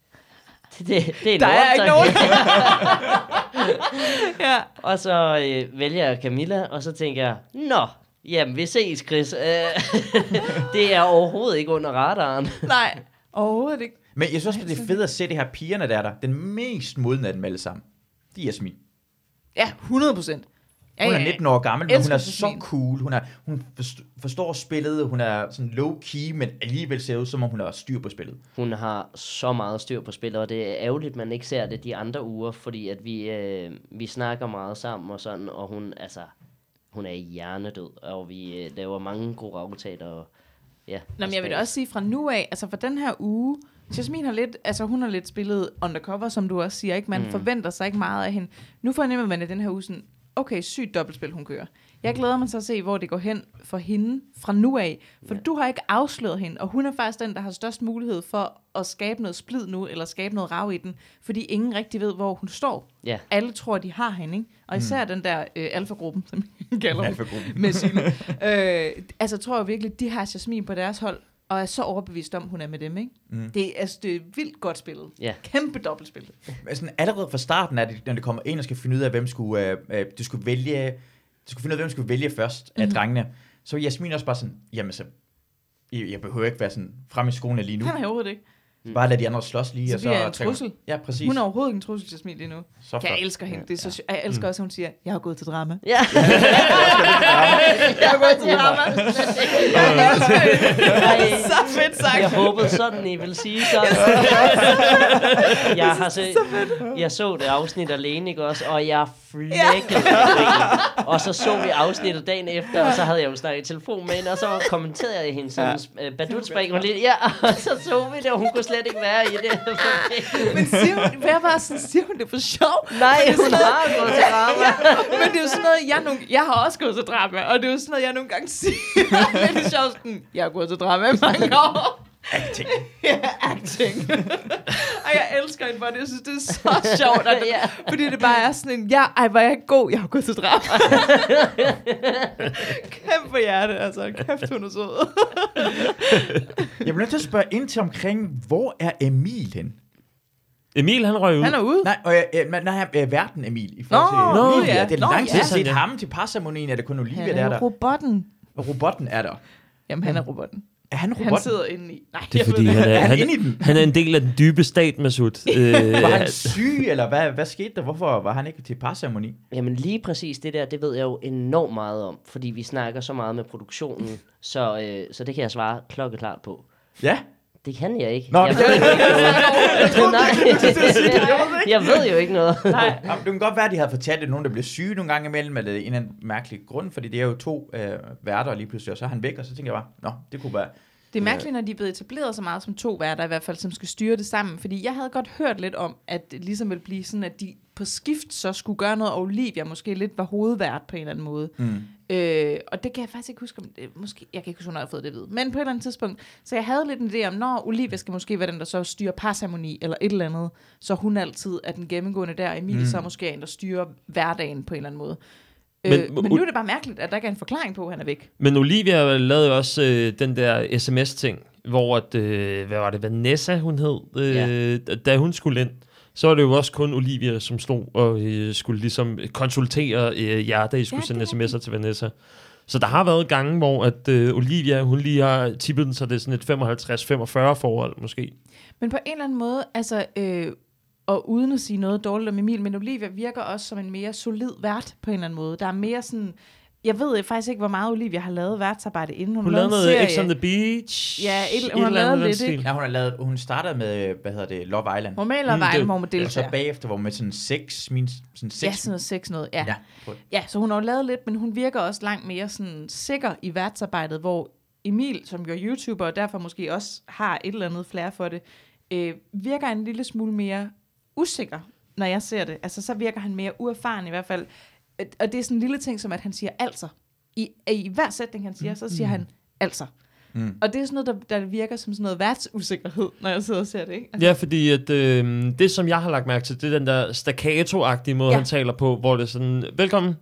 Det, det, det er Der er ikke nogen. ja. Og så øh, vælger jeg Camilla, og så tænker jeg, nå, jamen vi ses, Chris. Øh, det er overhovedet ikke under radaren. Nej, overhovedet ikke. Men jeg synes også, det er fedt at se det her pigerne, der er der. Den mest modne af dem alle sammen. De er Jasmin. Ja, 100 procent. Ja, Hun er ja, ja. 19 år gammel, men hun er så cool. Hun, er, hun forst- forstår spillet, hun er sådan low-key, men alligevel ser ud, som om hun har styr på spillet. Hun har så meget styr på spillet, og det er ærgerligt, man ikke ser det de andre uger, fordi at vi, øh, vi snakker meget sammen og sådan, og hun, altså, hun er hjernedød, og vi øh, laver mange gode aftaler. Og, ja, Nå, men jeg vil også sige fra nu af, altså for den her uge, Jasmin har lidt, altså hun har lidt spillet undercover, som du også siger, ikke? Man mm. forventer sig ikke meget af hende. Nu fornemmer man i den her uge sådan, okay, sygt dobbeltspil, hun kører. Jeg glæder mig til at se, hvor det går hen for hende fra nu af. For ja. du har ikke afsløret hende, og hun er faktisk den, der har størst mulighed for at skabe noget splid nu, eller skabe noget rav i den, fordi ingen rigtig ved, hvor hun står. Ja. Alle tror, de har hende, ikke? Og især mm. den der øh, alfagruppen, som kalder hun for god. med sine. øh, altså, jeg tror jeg virkelig, de har Jasmin på deres hold, og er så overbevist om, hun er med dem, ikke? Mm. Det, er, altså, det er vildt godt spillet. Ja. Kæmpe dobbeltspil. Sådan, allerede fra starten er det, når det kommer ind og skal finde ud af, hvem skulle, øh, øh, du skulle vælge, du skulle finde ud af, hvem skulle vælge først af Mhm. drengene. Så var Jasmin også bare sådan, jamen så, jeg, jeg behøver ikke være sådan frem i skoene lige nu. Han er overhovedet ikke. Bare lad de andre slås lige. Så og jeg en trækker- trussel. Ja, præcis. Hun er overhovedet ikke en trussel, Jasmin, lige nu. Så. Jeg elsker hende. Det er så, ja. Jeg elsker også, at hun siger, jeg har gået til drama. Ja. jeg har gået til drama. Så fedt sagt. Jeg håbede sådan, I ville sige sådan. jeg, har set, jeg så det afsnit alene, ikke også? Og jeg flækkede ja. Og så så vi afsnittet dagen efter, og så havde jeg jo snakket i telefon med hende, og så kommenterede jeg hende sådan, ja. badutspring og lidt, ja, og så så vi det, og hun kunne slet ikke være i det. Men siger hun, hvad var sådan, siger hun det for sjov? Nej, Men det hun sådan har gået til drama. Ja, men det er jo sådan noget, jeg, nogle, jeg har også gået til drama, og det er jo sådan noget, jeg nogle gange siger. det er sjovt sådan, jeg har gået til drama i mange år. Acting. ja, acting. og jeg elsker hende for det. Jeg synes, det er så sjovt. At, Ja. Fordi det bare er sådan en, ja, ej, hvor er jeg god, jeg har gået til drama. Kæmpe hjerte, altså. Kæft, hun er sød. Jeg bliver nødt til at spørge ind til omkring, hvor er Emil hen? Emil, han røg ud. Han er ude. Nej, og, øh, men nej, øh, verden Emil. I forhold Nå, til nå, Olivia. ja. Det er Nå, lang tid ja. set ham til parceremonien, er det kun Olivia, Han der er er der. robotten. Og robotten er der. Jamen, han er robotten. Er han Han robotten? sidder inde i... Nej, Det er fordi, han er, han han, inde i den? han er en del af den dybe stat, Masud. Øh, Var han syg, eller hvad, hvad skete der? Hvorfor var han ikke til parceremoni? Jamen lige præcis det der, det ved jeg jo enormt meget om, fordi vi snakker så meget med produktionen, så, øh, så det kan jeg svare klokkeklart på. Ja. Det kan jeg ikke. Nå, jeg det ved ikke noget. Nej, jeg ved jo ikke noget. Nej. Jamen, det kan godt være, at de havde fortalt, at nogen, der blev syge nogle gange imellem, eller en eller anden mærkelig grund, fordi det er jo to øh, værter lige pludselig, og så er han væk, og så tænker jeg bare, nå, det kunne være... Det er mærkeligt, når de er blevet etableret så meget som to værter, i hvert fald, som skal styre det sammen. Fordi jeg havde godt hørt lidt om, at det ligesom ville blive sådan, at de på skift så skulle gøre noget, og Olivia måske lidt var hovedvært på en eller anden måde. Mm. Øh, og det kan jeg faktisk ikke huske, om det, måske, jeg kan ikke huske, hvornår jeg har fået det at vide. Men på et eller andet tidspunkt, så jeg havde lidt en idé om, når Olivia skal måske være den, der så styrer parceremoni eller et eller andet, så hun altid er den gennemgående der, og Emilie mm. så måske er en, der styrer hverdagen på en eller anden måde. Men, Men- øh, men nu er det bare mærkeligt, at der ikke er en forklaring på, at han er væk. Men Olivia lavede jo også øh, den der sms-ting, hvor at, øh, hvad var det, Vanessa hun hed, øh, ja. da hun skulle ind. Så var det jo også kun Olivia, som stod og øh, skulle ligesom konsultere øh, jer, da I skulle Ja, sende er sms'er til Vanessa. Så der har været gange, hvor at, øh, Olivia, hun lige har tippet den, så det er sådan et 55-45 forhold måske. Men på en eller anden måde, altså, øh, og uden at sige noget dårligt om Emil, men Olivia virker også som en mere solid vært på en eller anden måde. Der er mere sådan, jeg ved faktisk ikke, hvor meget Olivia har lavet værtsarbejde inden hun, Hun lavede noget serie. X on the Beach. Ja, et- et hun har eller andet lavet lidt, ikke? Ja, hun, har lavet, hun startede med, hvad hedder det, Love Island. Hun maler Mm, vejen, det- hvor hun Og så deltager. bagefter, hvor hun med sådan seks, min, sådan seks Ja, sådan noget sex noget. Ja. Ja, ja. så hun har lavet lidt, men hun virker også langt mere sådan sikker i værtsarbejdet, hvor Emil, som jo er YouTuber, og derfor måske også har et eller andet flair for det, øh, virker en lille smule mere usikker, når jeg ser det. Altså, så virker han mere uerfaren i hvert fald. Og det er sådan en lille ting, som at han siger altså. I, I hver sætning, han siger, så siger han altså. Mm. Og det er sådan noget, der, der virker som sådan noget værtsusikkerhed, når jeg sidder og ser det, ikke? Altså, Ja, fordi at, øh, det, som jeg har lagt mærke til, det er den der staccato-agtige måde, ja. han taler på, hvor det er sådan, velkommen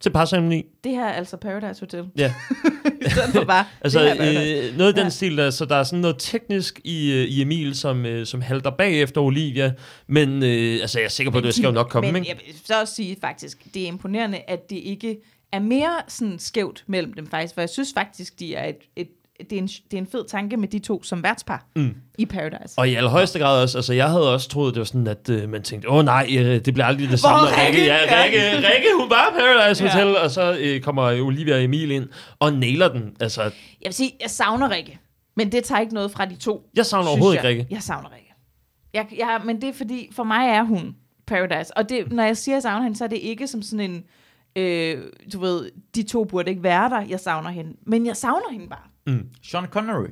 til parceremoni. Det her er altså Paradise Hotel. Ja. I stedet for bare, Altså, det her er øh, noget i den Ja. stil, der, så der er sådan noget teknisk i, øh, i Emil, som, øh, som halter bagefter Olivia, men øh, altså, jeg er sikker på, at det skal jo nok komme, Men ikke? jeg vil så også sige faktisk, det er imponerende, at det ikke er mere sådan skævt mellem dem faktisk, for jeg synes faktisk, de er et, et det, er en, det er en fed tanke med de to som værtspar Mm. i Paradise. Og i allerhøjeste grad også, altså jeg havde også troet, det var sådan, at øh, man tænkte, åh nej, øh, det bliver aldrig det samme. Hvor er Rikke? Ja, Ja. Rikke, Rikke, hun var Paradise Ja. Hotel, og så øh, kommer Olivia og Emil ind og nailer den. Altså, Jeg vil sige, jeg savner Rikke, men det tager ikke noget fra de to. jeg savner overhovedet jeg. ikke Rikke. Jeg savner Rikke. Jeg, jeg, men det er fordi, for mig er hun Paradise. Og det, når jeg siger, at jeg savner hende, så er det ikke som sådan en, øh, du ved, de to burde ikke være der, jeg savner hende. Men jeg savner hende bare. Sean Connery.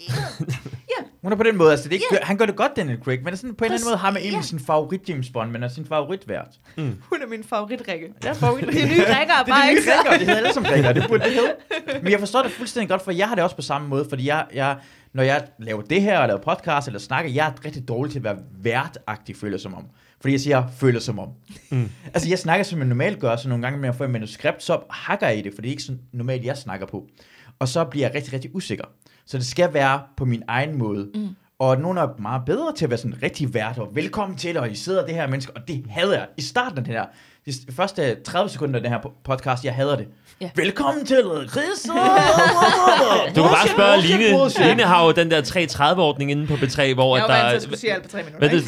Ja. Hun er på den måde, altså det er ikke, han gør det godt, Daniel Craig, men er sådan, på en eller anden måde har man egentlig ja. sin favorit James Bond, men er sin favoritvært. Hun er min favorit Rikke. Jeg er favorit Det er nye Rikker, Det er bare de ikke nye det hedder alle som rækker, det burde det hedde. Men jeg forstår det fuldstændig godt, for jeg har det også på samme måde, fordi jeg, jeg, når jeg laver det her, og laver podcast, eller snakker, jeg er rigtig dårlig til at være værtagtig, føler jeg som om. Fordi jeg siger, føler som om. Mm. Altså, jeg snakker, som jeg normalt gør, så nogle gange, når jeg får et manuskript, så hakker jeg i det, for det er ikke sådan normalt, jeg snakker på. Og så bliver jeg rigtig, rigtig usikker. Så det skal være på min egen måde. Mm. Og nogen er meget bedre til at være sådan rigtig vært, og velkommen til, og I sidder det her menneske, og det hader jeg. I starten af det her, de første 30 sekunder af den her po- podcast, jeg hader det. Ja. Velkommen til, Chris. Du kan bare spørge Line. Line har jo den der 330-ordning inde på B3, hvor Jeg at var der... vant til at skulle sige alt på tre minutter. Hvad er det,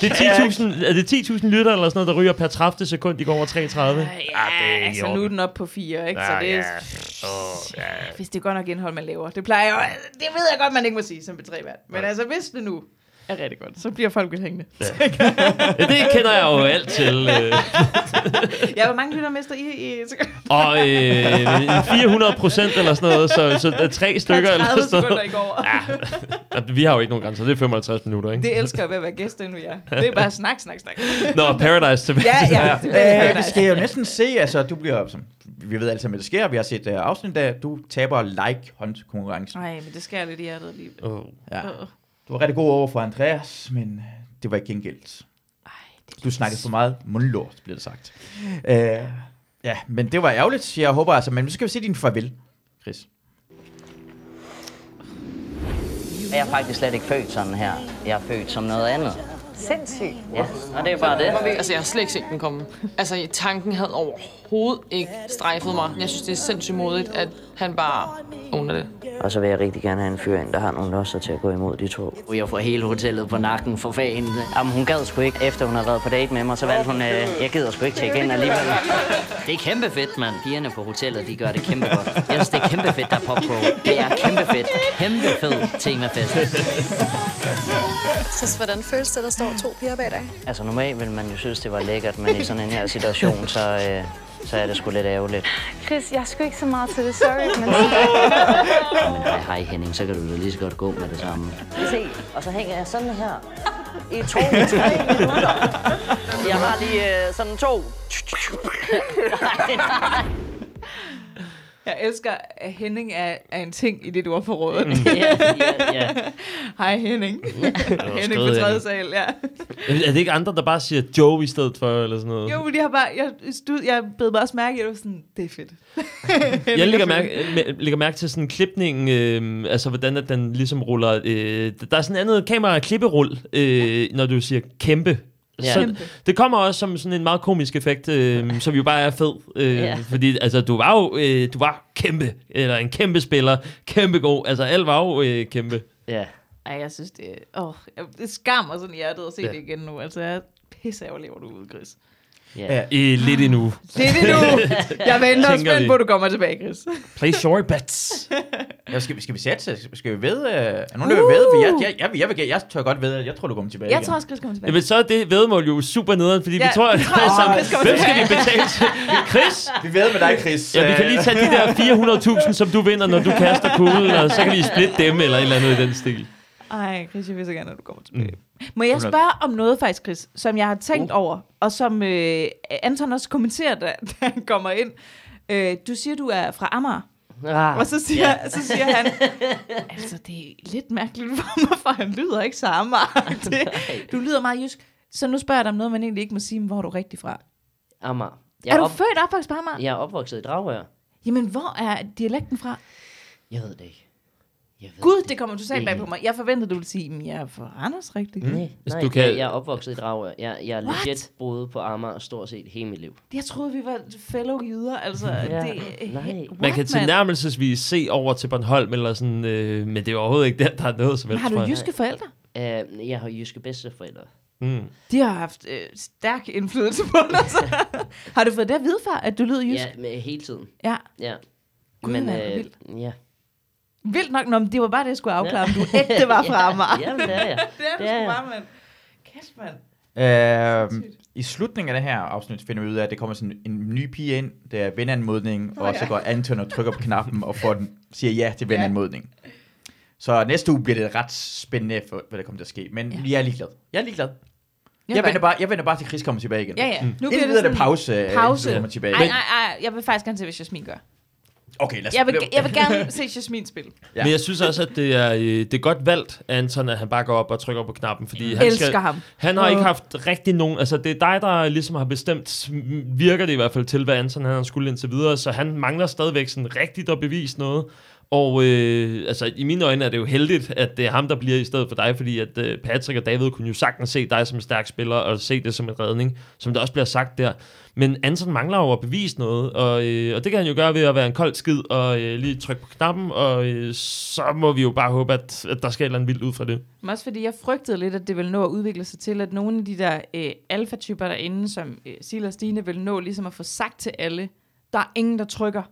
det, det er 10.000 er det 10.000 lytter eller sådan noget, der ryger per 30 sekund, de går over 330? Ja, altså nu er den op på fire, ikke? Så det er, Oh, ja. hvis det er godt nok indhold, man laver. Det plejer jeg jo, det ved jeg godt, man ikke må sige som betrævært. Men altså, hvis det nu er rigtig godt, så bliver folk jo hængende. ja, det kender jeg jo alt til. Øh. Ja, hvor mange lytter mister I i Og øh, 400 procent eller sådan noget, så, så er tre stykker eller 30 sådan sekunder noget. i går. Ja, vi har jo ikke nogen grænser, det er 55 minutter, ikke? Det elsker jeg ved at være gæst endnu, ja. Det er bare snak, snak, snak. Nå, Paradise tilbage. Ja, ja. Det er Øh, det skal jeg jo næsten se, altså du bliver, som, vi ved sammen, hvad der sker, vi har set uh, afsnit af, du taber like hånd konkurrencen. Nej, men det skal jeg lidt i hjertet lige. Oh. Ja. Åh. Du var rigtig god over for Andreas, men øh, det var ikke gengældt. Ej, det Du snakkede for meget mundlort, bliver det sagt. Uh, ja, men det var ærgerligt. Jeg håber altså, men nu skal vi se din farvel, Chris. Jeg er faktisk slet ikke født sådan her. Jeg er født som noget andet. Sindssygt. Ja, og det er bare det. Altså, jeg har slet ikke set den komme. Altså, tanken havde overhovedet ikke strejfet mig. Jeg synes, det er sindssygt modigt, at han bare owner det. Og så vil jeg rigtig gerne have en fyr ind, der har nogle losser til at gå imod de to. Jeg får hele hotellet på nakken for fanden. Jamen, hun gad sgu ikke. Efter hun har været på date med mig, så valgte hun, øh, jeg gider sgu ikke tjekke ind alligevel. Det er kæmpe fedt, mand. Pigerne på hotellet, de gør det kæmpe godt. Jeg synes, det er kæmpe fedt, der er pop på. Det er kæmpe fedt. Kæmpe fed temafest. Chris, hvordan føles det, der står to piger bag dig? Altså, normalt ville man jo synes, det var lækkert, men i sådan en her situation, så, øh, så er det sgu lidt ærgerligt. Chris, jeg er sgu ikke så meget til det, sorry. Men Men hej, hej Henning, så kan du da lige så godt gå med det samme. Se, og så hænger jeg sådan her i to, tre minutter. Jeg har lige øh, sådan to. Nej, nej. Jeg elsker, at Henning er, er en ting i dit ordforråd. Mm. Ja, ja, ja. Hej Henning. Henning på tredje sal, ja. Er det ikke andre, der bare siger Joe i stedet for, eller sådan noget? Jo, men jeg har bare, jeg, stud, jeg bed bare også mærke at det var sådan, det er fedt. Jeg lægger mærke, lægger mærke til sådan klipningen, øh, altså hvordan at den ligesom ruller. Øh, der er sådan et andet kamera-klipperull, øh, når du siger kæmpe. Ja. Så det kommer også som sådan en meget komisk effekt, øh, som jo bare er fed. Øh, Ja. Fordi altså, du var jo øh, du var kæmpe, eller en kæmpe spiller, kæmpe god. Altså alt var jo øh, kæmpe. Ja. Ej, jeg synes, det. Åh, det skammer sådan i hjertet at se Ja. ja. det igen nu. Altså, jeg er pisse ærgerlig, hvor du er ude, Chris. Ja. Øh, lidt endnu. Det er det nu. Jeg venter spændt på, at du kommer tilbage, Chris. Play short bets. Ja, skal, vi, skal vi sætte? Skal vi ved? Uh, er nogen, der vil ved? For jeg, jeg, jeg, jeg, jeg, jeg tør godt ved, at jeg tror, du kommer tilbage Jeg igen. tror også, Chris kommer tilbage. Jamen, så er det vedmål jo super nederen, fordi Ja, vi tror, det tror at Chris kommer hvem skal vi betale til? Chris? Vi ved med dig, Chris. Ja, vi kan lige tage de der 400.000, som du vinder, når du kaster kuglen, og så kan vi splitte dem, eller et eller andet i den stil. Ej, Chris, jeg vil så gerne, at du kommer tilbage. Mm. Må jeg spørge om noget faktisk, Chris, som jeg har tænkt uh. over, og som øh, Anton også kommenterer, da, da han kommer ind. Øh, du siger, du er fra Amager, Ah, og så siger, ja. så siger han, altså det er lidt mærkeligt for mig, for han lyder ikke så Amager. Det, du lyder meget jysk. Så nu spørger jeg dig om noget, man egentlig ikke må sige, men hvor er du rigtig fra? Amager. Jeg er du født og opvokset på Amager? Jeg er opvokset i Dragør. Jamen, hvor er dialekten fra? Jeg ved det ikke. Jeg ved Gud, det kommer totalt bag på mig. Jeg forventede, du ville sige, at jeg er fra Randers, rigtigt? Mm. Nej, Hvis nej du kan- jeg, jeg er opvokset i Dragør. Jeg, jeg er What? legit boet på Amager stort set hele mit liv. Jeg troede, vi var fellow jyder. Altså, Ja, det, nej. What, Man kan tilnærmelsesvis se over til Bornholm, eller sådan, øh, men det er overhovedet ikke der, der er noget som helst. Har du jeg. jyske forældre? Uh, jeg har jyske bedsteforældre. Mm. De har haft øh, stærk indflydelse på dig. så. har du fået det at vide far, at du lyder jysk? Ja, med, hele tiden. ja. Ja. Gud, Men, øh, vildt. ja. Vildt nok, Nå, men det var bare det, jeg skulle afklare, om du ægte var fra Amager. Ja, det er jeg. det er du det er sgu bare, mand. Kæft, mand. Øh, I slutningen af det her afsnit finder vi ud af, at det kommer sådan en ny pige ind, der er venanmodning, og så går Anton og trykker på knappen og får den, siger ja til venanmodning. Så næste uge bliver det ret spændende, for, hvad der kommer til at ske. Men Ja. jeg er ligeglad. Jeg er ligeglad. Jeg, Jeg venter bare, jeg venter bare til Chris kommer tilbage igen. Ja, ja. Nu Indtil videre er det pause, øh, pause. kommer tilbage. Ej, ej, ej. Jeg vil faktisk gerne se, hvis Jasmin gør. Okay, lad os... Jeg vil, jeg vil gerne se Jasmin spille. Ja. Men jeg synes også, at det er, øh, det er godt valgt, Anton, at han bare går op og trykker på knappen, fordi han, Elsker skal, ham. han har ikke haft rigtig nogen... Altså, det er dig, der ligesom har bestemt, virker det i hvert fald til, hvad Anton han skulle indtil videre, så han mangler stadigvæk sådan rigtigt at bevise noget. Og øh, altså, i mine øjne er det jo heldigt, at det er ham, der bliver i stedet for dig, fordi at øh, Patrick og David kunne jo sagtens se dig som en stærk spiller, og se det som en redning, som der også bliver sagt der. Men Anton mangler jo at bevise noget, og, øh, og det kan han jo gøre ved at være en kold skid, og øh, lige trykke på knappen, og øh, så må vi jo bare håbe, at, at der sker et eller andet vildt ud fra det. Men også fordi jeg frygtede lidt, at det ville nå at udvikle sig til, at nogle af de der øh, alfa-typer derinde, som øh, Silas Stine, vil nå ligesom at få sagt til alle, der er ingen, der trykker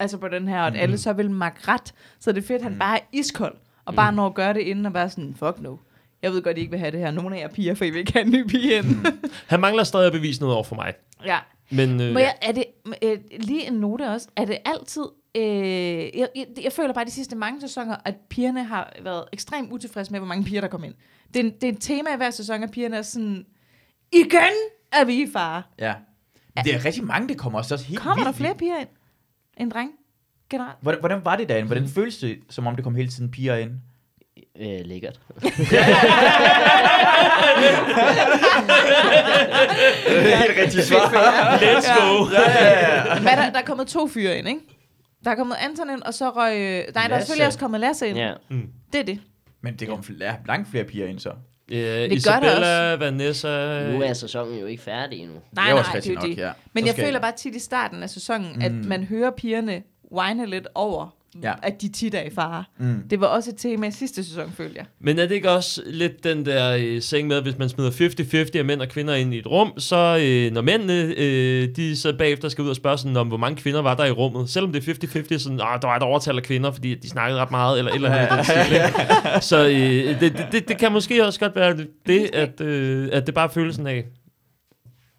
altså på den her, og at alle så vil makke ret. Så det er fedt, at han bare er iskold, og bare når at gøre det inden, og bare sådan, fuck no. Jeg ved godt, I ikke vil have det her. Nogle af jer piger, for I vil ikke have en ny pige ind. Han mangler stadig at bevise noget over for mig. ja. Men øh, Må jeg, er det, øh, lige en note også, er det altid, øh, jeg, jeg, jeg føler bare de sidste mange sæsoner, at pigerne har været ekstremt utilfredse med, hvor mange piger, der kom ind. Det er, en- det er et tema i hver sæson, at pigerne er sådan, igen er vi i fare. Ja. Det er rigtig mange, det kommer også, også helt Kommer der vildt. flere piger ind end dreng? Generelt. Hvordan, hvordan var det derinde? Hvordan føles det, som om det kom hele tiden piger ind? Øh, lækkert. Det er helt rigtigt svar. let's go! Men der, der er kommet to fyre ind, ikke? Der er kommet Anton ind, og så røg... øh, Nej, der er Lasse. selvfølgelig også kommet Lasse ind. Ja. Det er det. Men det kommer flere, langt flere piger ind så. Øh, det Isabella, Vanessa... Nu er sæsonen jo ikke færdig endnu. Nej, Det nej, også det er jo nok, det. ja. Men jeg føler bare tit i starten af sæsonen, mm. at man hører pigerne whine lidt over, Ja. at de tit er i fare. Mm. Det var også et tema i sidste sæson, følte jeg. Men er det ikke også lidt den der øh, seng med, at hvis man smider 50-50 af mænd og kvinder ind i et rum, så øh, når mændene, øh, de så bagefter skal ud og spørge sådan, om hvor mange kvinder var der i rummet, selvom det er 50-50, sådan, ah, der var et overtal af kvinder, fordi de snakkede ret meget, eller et eller andet. så øh, det, det, det, det, kan måske også godt være det, at, øh, at det bare føles sådan af.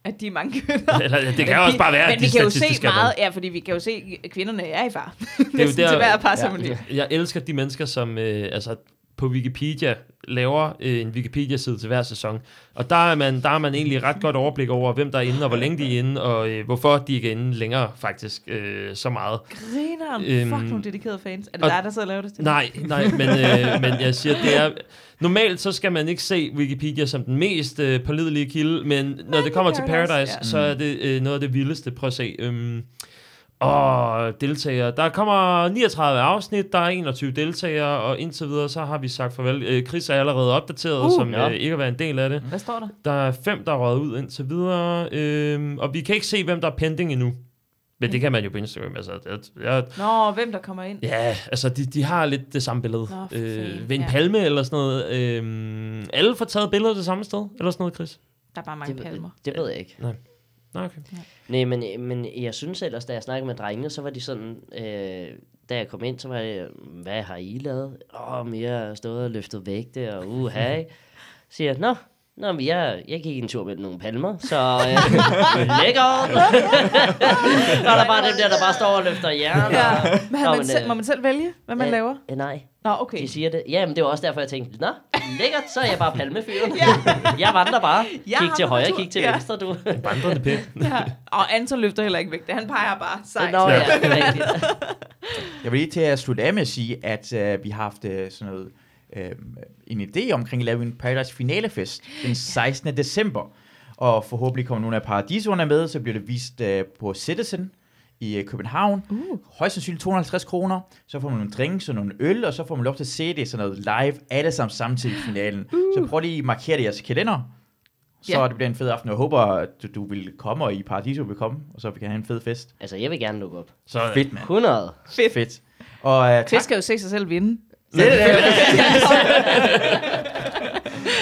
At de er mange kvinder. Eller, det kan Men også vi- bare være, Men at vi kan jo se er meget, ja, fordi vi kan jo se, at kvinderne er i far. jo Næsten der- til hver par Ja. ja. Jeg elsker de mennesker, som øh, altså, på Wikipedia laver øh, en Wikipedia-side til hver sæson. Og der er, man, der er man egentlig ret godt overblik over, hvem der er inde, og hvor længe de er inde, og øh, hvorfor de ikke er inde længere, faktisk, øh, så meget. Grineren. Øhm, Fuck nogle dedikerede fans. Er det og- dig, der sidder og laver det til? Nej, nej, men, øh, men jeg siger, det er... Normalt så skal man ikke se Wikipedia som den mest øh, pålidelige kilde, men når det kommer til Paradise, Paradise, ja. så er det øh, noget af det vildeste. Prøv at se. Øhm, og deltagere. Der kommer 39 afsnit, der er 21 deltagere, og indtil videre, så har vi sagt farvel. Øh, Chris er allerede opdateret, Uh, som ja. øh, ikke har været en del af det. Hvad står der? Der er fem, der er røget ud indtil videre, øhm, og vi kan ikke se, hvem der er pending endnu. Men det kan man jo på Instagram. Altså, det, jeg, Nå, hvem der kommer ind. Ja, altså de, de har lidt det samme billede. Nå, øh, ved en ja. palme eller sådan noget. Øh, alle får taget billeder det samme sted, eller sådan noget, Chris? Der er bare mange Det, palmer. det ved jeg ikke. Nå, okay. Nej, men, men jeg synes ellers, da jeg snakkede med drengene, så var de sådan, øh, da jeg kom ind, så var jeg, hvad har I lavet? Åh, oh, jeg har stået og løftet vægte, og uh. Så siger jeg, nå, Nå, men jeg, jeg gik en tur med nogle palmer, så øh, lækkert. og der er bare dem der, der bare står og løfter jern. Ja. Og, Men, har Nå, man men, selv, øh, må man selv vælge, hvad man øh, laver? øh, nej, Nå, okay. de siger det. Ja, men det var også derfor, jeg tænkte, nå, lækkert, så er jeg bare palmefyren. jeg vandrer bare. Jeg Kig til højre, tur. kig til Ja. venstre, du. Vandrende pind. Ja. Og Anton løfter heller ikke vægt. Han peger bare sejt. Nå, ja. Jeg vil lige til at slutte af med at sige, at øh, vi har haft øh, sådan noget, øh, en idé omkring at lave en Paradise finalefest den 16. december. Og forhåbentlig kommer nogle af paradiserne med, så bliver det vist øh, på Citizen i øh, København. Uh. Højst sandsynligt 250 kroner. Så får man nogle drinks og nogle øl, og så får man lov til at se det sådan noget live, alle sammen samtidig i finalen. Uh. Så prøv lige at markere det i jeres kalender. Så Ja. det bliver en fed aften. Jeg håber, at du, du vil komme, og i Paradiso vil komme, og så vi kan have en fed fest. Altså, jeg vil gerne lukke op. Så, Fedt, mand. 100. Fedt. Fedt. Og uh, Chris tak, skal jo se sig selv vinde. Det er det.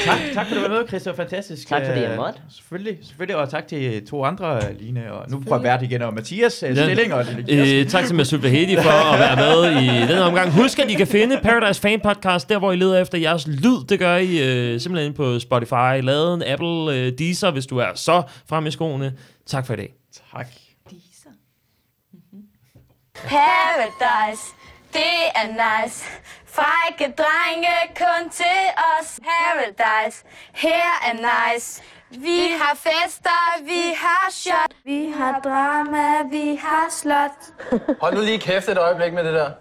tak, tak for at du var med, Chris. Det var fantastisk. Tak, fordi jeg Øh, måtte. Selvfølgelig, selvfølgelig. Og tak til to andre, Line. Og nu prøver at igen, og Mathias uh, Ja. Stilling og. Øh, tak til Masoud Vahedi for at være med i den omgang. Husk, at I kan finde Paradise Fan Podcast, der hvor I leder efter jeres lyd. Det gør I øh, simpelthen inde på Spotify, laden, Apple, øh, Deezer, hvis du er så frem i skoene. Tak for i dag. Tak. Paradise, det er nice. Frække drenge kun til os. Paradise, her er nice. Vi har fester, vi har shot. Vi har drama, vi har slot. Hold nu lige kæft et øjeblik med det der.